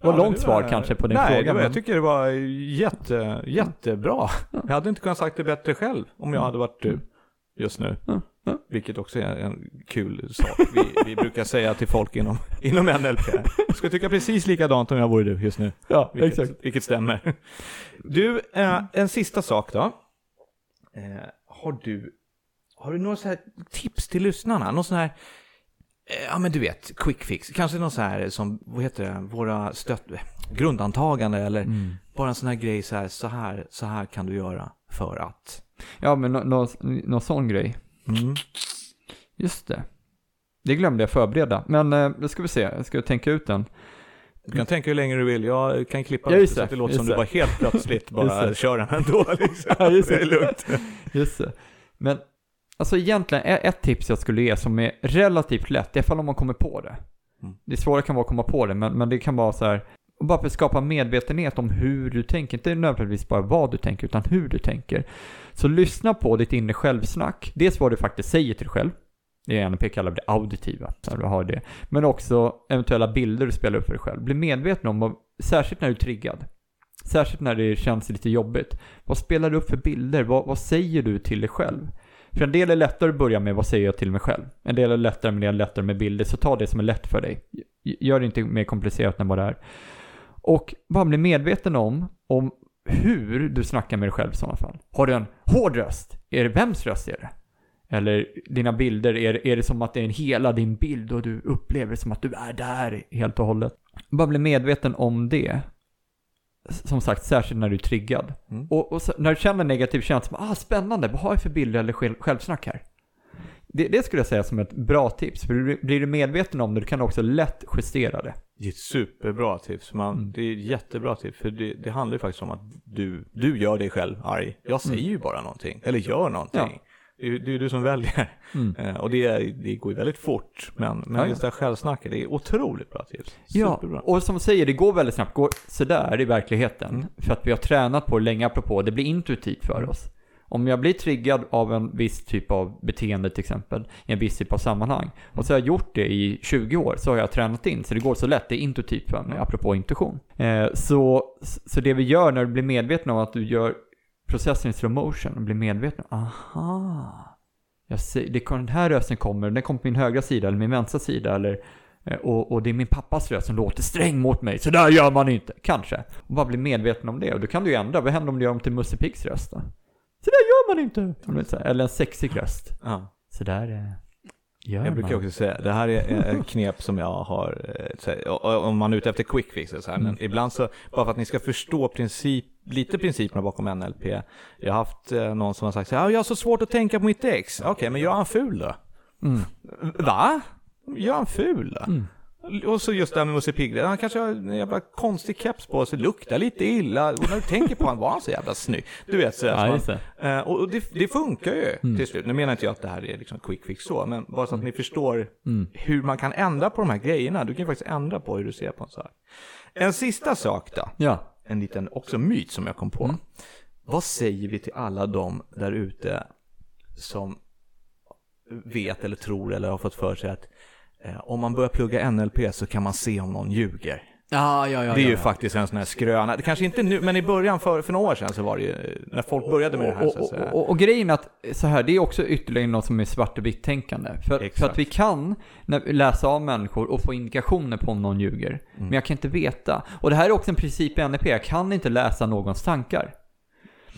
Det var Ja, långt det svar var- kanske på din Nej, fråga. men- jag tycker det var jätte, jättebra. Jag hade inte kunnat sagt det bättre själv om jag hade varit du just nu. Ja, ja. Vilket också är en kul sak vi, vi brukar säga till folk inom, inom NLP. Jag skulle tycka precis likadant om jag vore du just nu. Ja, Vilket, vilket stämmer. Du, eh, en sista sak då. Eh, har du, har du några så här tips till lyssnarna? Någon sån här, eh, ja men du vet, quick fix. Kanske någon så här som, vad heter det, våra stött, grundantagande eller Mm. bara en sån här grej så här, så här, så här kan du göra för att. Ja, men nå- nå- någon sån grej. Mm. Just det. Det glömde jag förbereda. Men eh, då ska vi se, jag ska tänka ut den. Du kan tänka hur länge du vill, jag kan klippa Ja, lite just så det, att det låter just som du det. bara helt plötsligt bara det. kör den ändå. Liksom. Ja, just det. det är lugnt. Just det. Men alltså egentligen, e- ett tips jag skulle ge som är relativt lätt, det är ifall om man kommer på det. Mm. Det svåra kan vara att komma på det, men, men det kan vara så här, bara för att skapa medvetenhet om hur du tänker, inte nödvändigtvis bara vad du tänker, utan hur du tänker. Så lyssna på ditt inre självsnack, dels vad du faktiskt säger till dig själv, det är NLP kallar det auditiva, när du har det. Men också eventuella bilder du spelar upp för dig själv. Bli medveten om, särskilt när du är triggad, särskilt när det känns lite jobbigt, vad spelar du upp för bilder? Vad, vad säger du till dig själv? För en del är lättare att börja med vad säger jag till mig själv. En del är lättare med det, lättare med bilder. Så ta det som är lätt för dig. Gör det inte mer komplicerat än vad det är. Och bara bli medveten om, om hur du snackar med dig själv i sådana fall. Har du en hård röst? Är det vems röst är det? Eller dina bilder, är, det- är det som att det är en hela din bild och du upplever det som att du är där helt och hållet? Bara bli medveten om det. Som sagt, särskilt när du är triggad. Mm. Och, och så, när du känner negativ känsla, ah spännande, vad har jag för bilder eller själv, självsnack här? Det, det skulle jag säga som ett bra tips, för blir- blir du medveten om det, du kan också lätt justera det. Det är ett superbra tips. Man, Mm. Det är ett jättebra tips. För det, det handlar ju faktiskt om att du, du gör dig själv arg. Jag säger ju bara någonting. Eller gör någonting. Mm. Ja. Det, är, ju- det är ju du som väljer. Mm. Eh, och det, är- det går ju väldigt fort. Men, men Ja, just det här självsnacket, det är otroligt bra tips. Ja, och som säger, det går väldigt snabbt, går sådär i verkligheten. Mm. För att vi har tränat på det länge, apropå, det blir intuitivt för oss. Om jag blir triggad av en viss typ av beteende till exempel, i en viss typ av sammanhang, och så har jag gjort det i 20 år, så har jag tränat in, så det går så lätt, det är intuitivt för mig, apropå intuition. Eh, så, så det vi gör när du blir medveten om att du gör processen i slow motion, och blir medveten aha, jag ser, det, den här rösten kommer, den kommer på min högra sida eller min vänstra sida, eller Eh, Och, och det är min pappas röst som låter sträng mot mig, så där gör man inte. Kanske. Och bara bli medveten om det. Och då kan du ju ändra. Vad händer om du gör om till Musse Piggs röst då? Så där gör man inte. Eller en sexig röst. Ja. Så där eh, gör Jag brukar man. också säga, det här är ett knep som jag har, eh, här, om man är ute efter quick fixes här, men Mm. ibland så, bara för att ni ska förstå princip, lite principerna bakom NLP. Jag har haft eh, någon som har sagt så här, "Ja, jag har så svårt att tänka på mitt ex. Okej, men gör han ful då? Mm. Va? Gör han ful då? Mm. Och så just det här med Musse Pigg, han kanske har en jävla konstig keps på sig, luktar lite illa. Och när du tänker på honom, var han så jävla snygg? Du vet, så, här, så Ja, man. Eh, och och det, det funkar ju Mm. till slut. Nu menar inte jag att det här är liksom quick fix så, men bara så att ni förstår Mm. hur man kan ändra på de här grejerna. Du kan ju faktiskt ändra på hur du ser på en sak. En sista sak då, Ja. En liten också myt som jag kom på. Mm. Vad säger vi till alla de där ute som vet eller tror eller har fått för sig att eh, om man börjar plugga NLP så kan man se om någon ljuger. Ja, ja, ja. det är ju faktiskt en sån här skröna. Det kanske inte nu, men i början för, för några år sedan så var det ju, när folk började med det här och, säga. och, och, och grejen är att, så här, det är också ytterligare något som är svart och vitt tänkande. För, för att vi kan när, läsa av människor och få indikationer på om någon ljuger. Mm. Men jag kan inte veta. Och det här är också en princip i NLP, jag kan inte läsa någons tankar.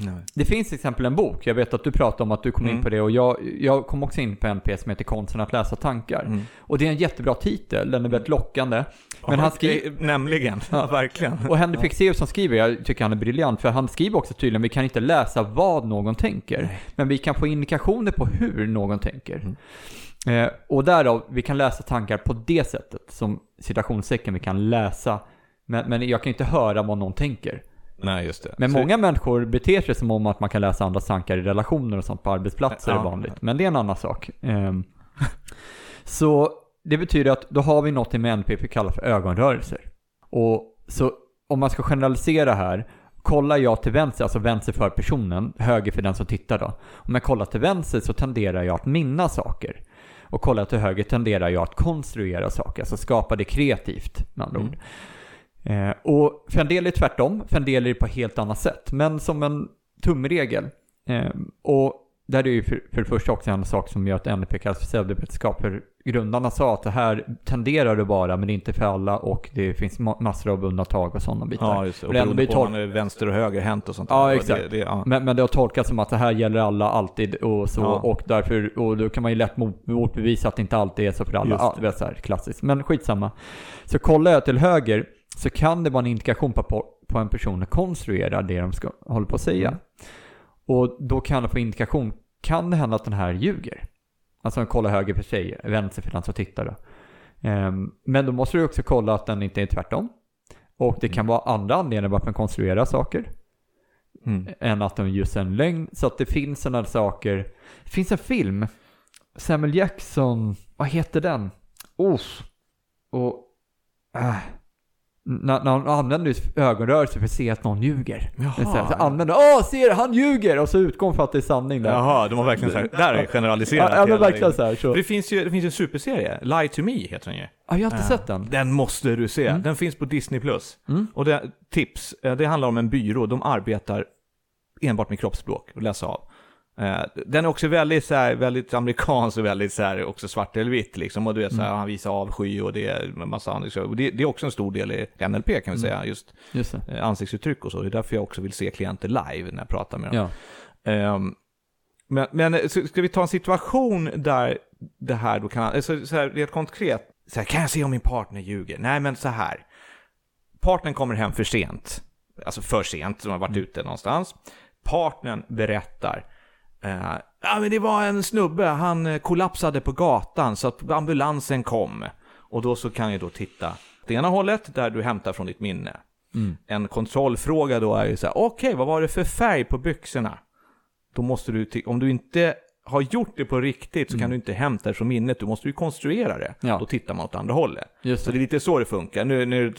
Nej. Det finns till exempel en bok, jag vet att du pratade om att du kom in Mm. på det och jag, jag kom också in på en NLP som heter Konsten att läsa tankar. Mm. Och det är en jättebra titel, den är väldigt lockande. Men han skriver... Eh, Nämligen, ja, verkligen. Och Henrik Fexeus som skriver, jag tycker han är briljant, för han skriver också tydligen, vi kan inte läsa vad någon tänker, Nej. men vi kan få indikationer på hur någon tänker. Mm. Eh, och därav, vi kan läsa tankar på det sättet, som citationstecken, vi kan läsa, men, men jag kan inte höra vad någon tänker. Nej, just det. Men Så- många människor beter sig som om att man kan läsa andras tankar i relationer och sånt på arbetsplatser Ja. är vanligt. Men det är en annan sak. Ehm, så det betyder att då har vi något med NPP kallar för ögonrörelser. Och så om man ska generalisera här, kollar jag till vänster, alltså vänster för personen, höger för den som tittar då. Om jag kollar till vänster så tenderar jag att minna saker. Och kollar jag till höger tenderar jag att konstruera saker, alltså skapa det kreativt med andra Mm. ord. Eh, och för en del är det tvärtom, för en del är det på ett helt annat sätt. Men som en tumregel, eh, och där är det ju för, för det första också en sak som gör att NLP kallas för pseudovetenskap. För grundarna sa att det här tenderar det bara, men det är inte för alla och det finns ma- massor av undantag och sådana bitar. Ja, just det. Och det beroende på om man är vänster och höger hänt och sånt Ja, där. Exakt. Det, det, ja. men, men det har tolkats som att det här gäller alla alltid och så. Ja. Och därför, och då kan man ju lätt mot- motbevisa att det inte alltid är så för alla. Ja, det är så här klassiskt. Men skitsamma. Så kollar jag till höger så kan det vara en indikation på, på, en person att konstruera det de ska, håller på att säga. Mm. Och då kan det få indikation, kan det hända att den här ljuger? Alltså kolla höger för sig, vänster för den som tittar då. Ehm, men då måste du också kolla att den inte är tvärtom. Och det kan vara andra anledningar varför man konstruerar saker Mm. än att de just en lögn. Så att det finns sådana saker. Det finns en film, Samuel Jackson, vad heter den? Oh, och... Äh, när, när han använder ögonrörelser för att se att någon ljuger. Jaha. Så, här, så använder åh ser han ljuger! Och så utgår för att det är sanning där. Jaha, de har verkligen så här, där är generaliserat. ja, ja men verkligen grejen. så här. Så. För det finns ju det finns en superserie, Lie to Me heter den ju. Ja, jag har inte Ja. sett den. Den måste du se. Den finns på Disney+. Plus. Mm. Och det, tips, eh, det handlar om en byrå, de arbetar enbart med kroppsspråk och läsa av. Eh, Den är också väldigt, så här, väldigt amerikansk och väldigt så här, också svart eller vitt liksom. Och du vet, så här, han visar avsky och det är en massa annat. Det, det är också en stor del i NLP kan vi säga, just Just eh, ansiktsuttryck och så. Det är därför jag också vill se klienter live när jag pratar med dem. Ja. Ehm, men, men eh, ska vi ta en situation där det här då kan, alltså, så här, rent konkret, så här, kan jag se om min partner ljuger? Nej, men så här. Partnern kommer hem för sent, alltså för sent, som har varit ute någonstans. Partnern berättar, eh, ja men det var en snubbe, han eh, kollapsade på gatan så att ambulansen kom. Och då så kan jag då titta det ena hållet, där du hämtar från ditt minne. Mm. En kontrollfråga då är ju så här, okej, vad var det för färg på byxorna? Då måste du, om du inte har gjort det på riktigt så kan du inte hämta det från minnet, du måste ju konstruera det. Mm. Ja. Då tittar man åt andra hållet. Just Så det. det är lite så det funkar. Nu, nu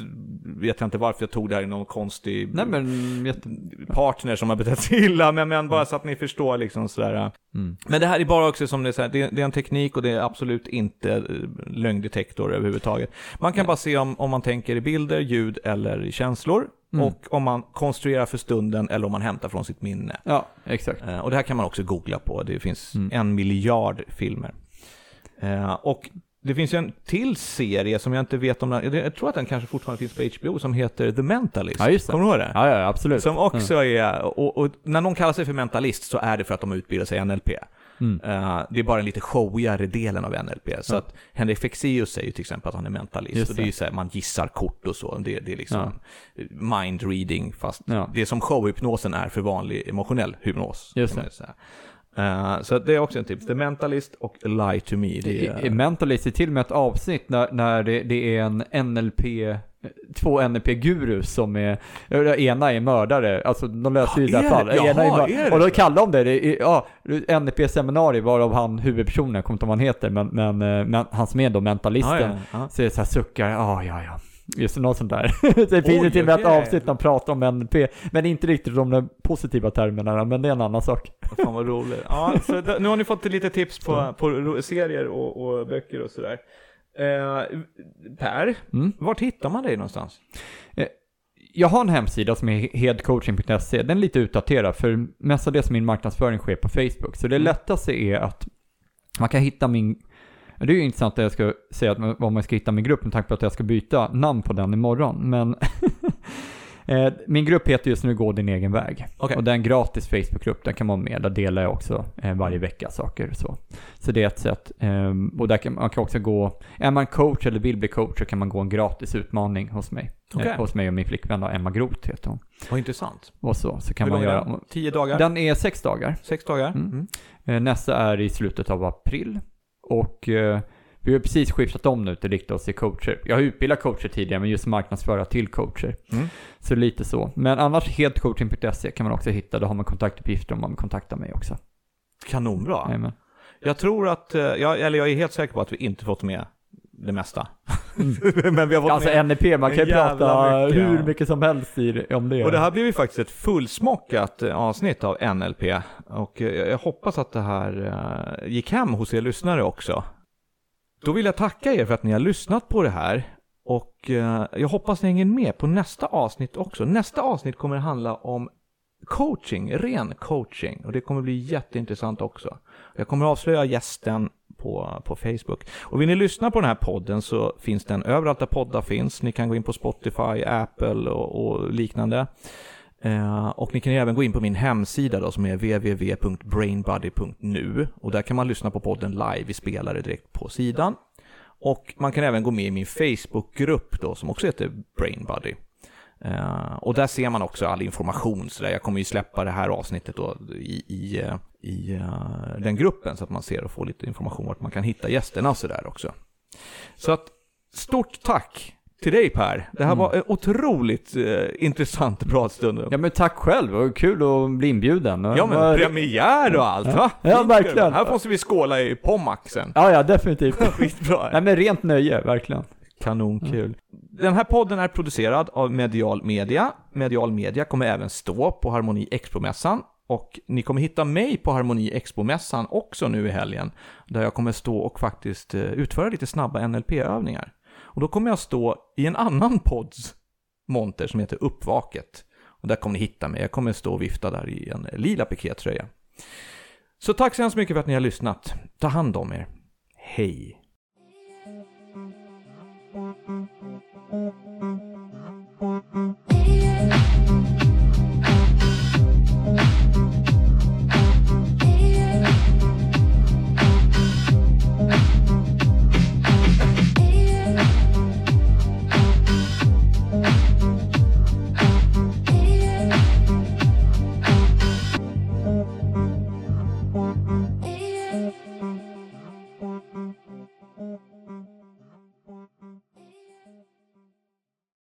vet jag inte varför jag tog det här i någon konstig Nej men, jätte... partner som har betett sig illa, men, men bara så att ni förstår liksom sådär. Mm. Men det här är bara också som det är, här, det, det är en teknik och det är absolut inte eh, lögndetektor överhuvudtaget. Man kan bara se om, om man tänker i bilder, ljud eller i känslor. Mm. Och om man konstruerar för stunden eller om man hämtar från sitt minne. Ja, exakt. Eh, och det här kan man också googla på. Det finns Mm. en miljard filmer. Eh, och det finns ju en till serie som jag inte vet om den, jag tror att den kanske fortfarande finns på HBO som heter The Mentalist. Ja, just det. Kommer du ihåg det? Ja, ja, absolut. Som också är, och, och när någon kallar sig för mentalist så är det för att de har utbildat sig i NLP. Mm. Eh, det är bara den lite showigare delen av NLP. Så att Henrik Fexeus säger ju till exempel att han är mentalist. Just och det är ju så här, man gissar kort och så. Det, det är liksom mind reading, fast Ja. det som showhypnosen är för vanlig emotionell hypnos. Just det. Eh, så det är också en tips. The Mentalist och Lie to Me. Det I, är, I Mentalist är till och med ett avsnitt när, när det, det är en NLP, två NLP-gurus som är, ena är mördare, alltså de löser ju Ja, det. Ena Jaha, mör- är det Och då kallar de det, det är, ja, NLP-seminarium varav han huvudpersonen, jag kommer inte ihåg vad han heter, men, men, eh, men han som är då mentalisten, Ja, ja, ja. så är det så här suckar, ja ja ja. Just något sånt där. det finns ju till och med ett avsnitt de pratar om NLP, men inte riktigt om de positiva termerna, men det är en annan sak. Fan vad roligt. Ja, så nu har ni fått lite tips på, på serier och, och böcker och sådär. Eh, per, Mm. vart hittar man dig någonstans? Jag har en hemsida som är headcoaching.se. Den är lite utdaterad för mestadels min marknadsföring sker på Facebook. Så det Mm. lättaste är att man kan hitta min... Det är ju intressant att jag ska säga att var man ska hitta min grupp med tanke på att jag ska byta namn på den imorgon. Men eh, min grupp heter just nu Gå din egen väg. Okej. Och det är en gratis Facebookgrupp, där kan man vara med. Där delar jag också eh, varje vecka saker så. Så det är ett sätt. Ehm, och där kan man kan också gå, är man coach eller vill bli coach så kan man gå en gratis utmaning hos mig. Eh, hos mig och min flickvän Emma Groth heter hon. Vad intressant. Och så, så kan Hur man göra. Tio dagar? Den är sex dagar. Sex dagar? Mm. Mm. Eh, Nästa är i slutet av april. Och eh, vi har precis skiftat om nu till att rikta oss till coacher. Jag har utbildat coacher tidigare, men just marknadsföra till coacher. Mm. Så lite så. Men annars heltcoaching.se kan man också hitta. Då har man kontaktuppgifter om man vill kontakta mig också. Kanonbra. Jajamän. Jag tror att, eh, jag, eller jag är helt säker på att vi inte fått med det mesta. Men vi har fått Alltså med NEP, man kan ju prata mycket, hur mycket som helst i, om det. Och det här blir ju faktiskt ett fullsmockat eh, avsnitt av NLP. Och eh, jag hoppas att det här eh, gick hem hos er lyssnare också. Då vill jag tacka er för att ni har lyssnat på det här. Och jag hoppas ni hänger med på nästa avsnitt också. Nästa avsnitt kommer att handla om coaching, ren coaching. Och det kommer bli jätteintressant också. Jag kommer att avslöja gästen på, på Facebook. Och vill ni lyssna på den här podden så finns den överallt där poddar finns. Ni kan gå in på Spotify, Apple och, och liknande. Eh, och ni kan även gå in på min hemsida då som är www.brainbuddy.nu och där kan man lyssna på podden live, i spelare direkt på sidan. Och man kan även gå med i min Facebookgrupp då som också heter BrainBuddy. Eh, och där ser man också all information, så där jag kommer ju släppa det här avsnittet då i, i, eh, i eh, den gruppen så att man ser och får lite information vart man kan hitta gästerna och sådär också. Så att stort tack till dig Per. Det här var en otroligt eh, intressant pratstund. Ja men tack själv, och kul att bli inbjuden. Ja men Vad- premiär och allt va? Ja, Fint, verkligen. Här måste vi skåla i Pommaxen. Ja, ja definitivt. Skitbra. Nej men rent nöje, verkligen. Kanonkul. Mm. Den här podden är producerad av Medial Media. Medial Media kommer även stå på Harmoni Expo-mässan. Och ni kommer hitta mig på Harmoni Expo-mässan också nu i helgen. Där jag kommer stå och faktiskt eh, utföra lite snabba NLP-övningar. Och då kommer jag stå i en annan podds monter som heter Uppvaket. Och där kommer ni hitta mig. Jag kommer stå och vifta där i en lila pikétröja. Så tack så hemskt mycket för att ni har lyssnat. Ta hand om er. Hej! Thank you.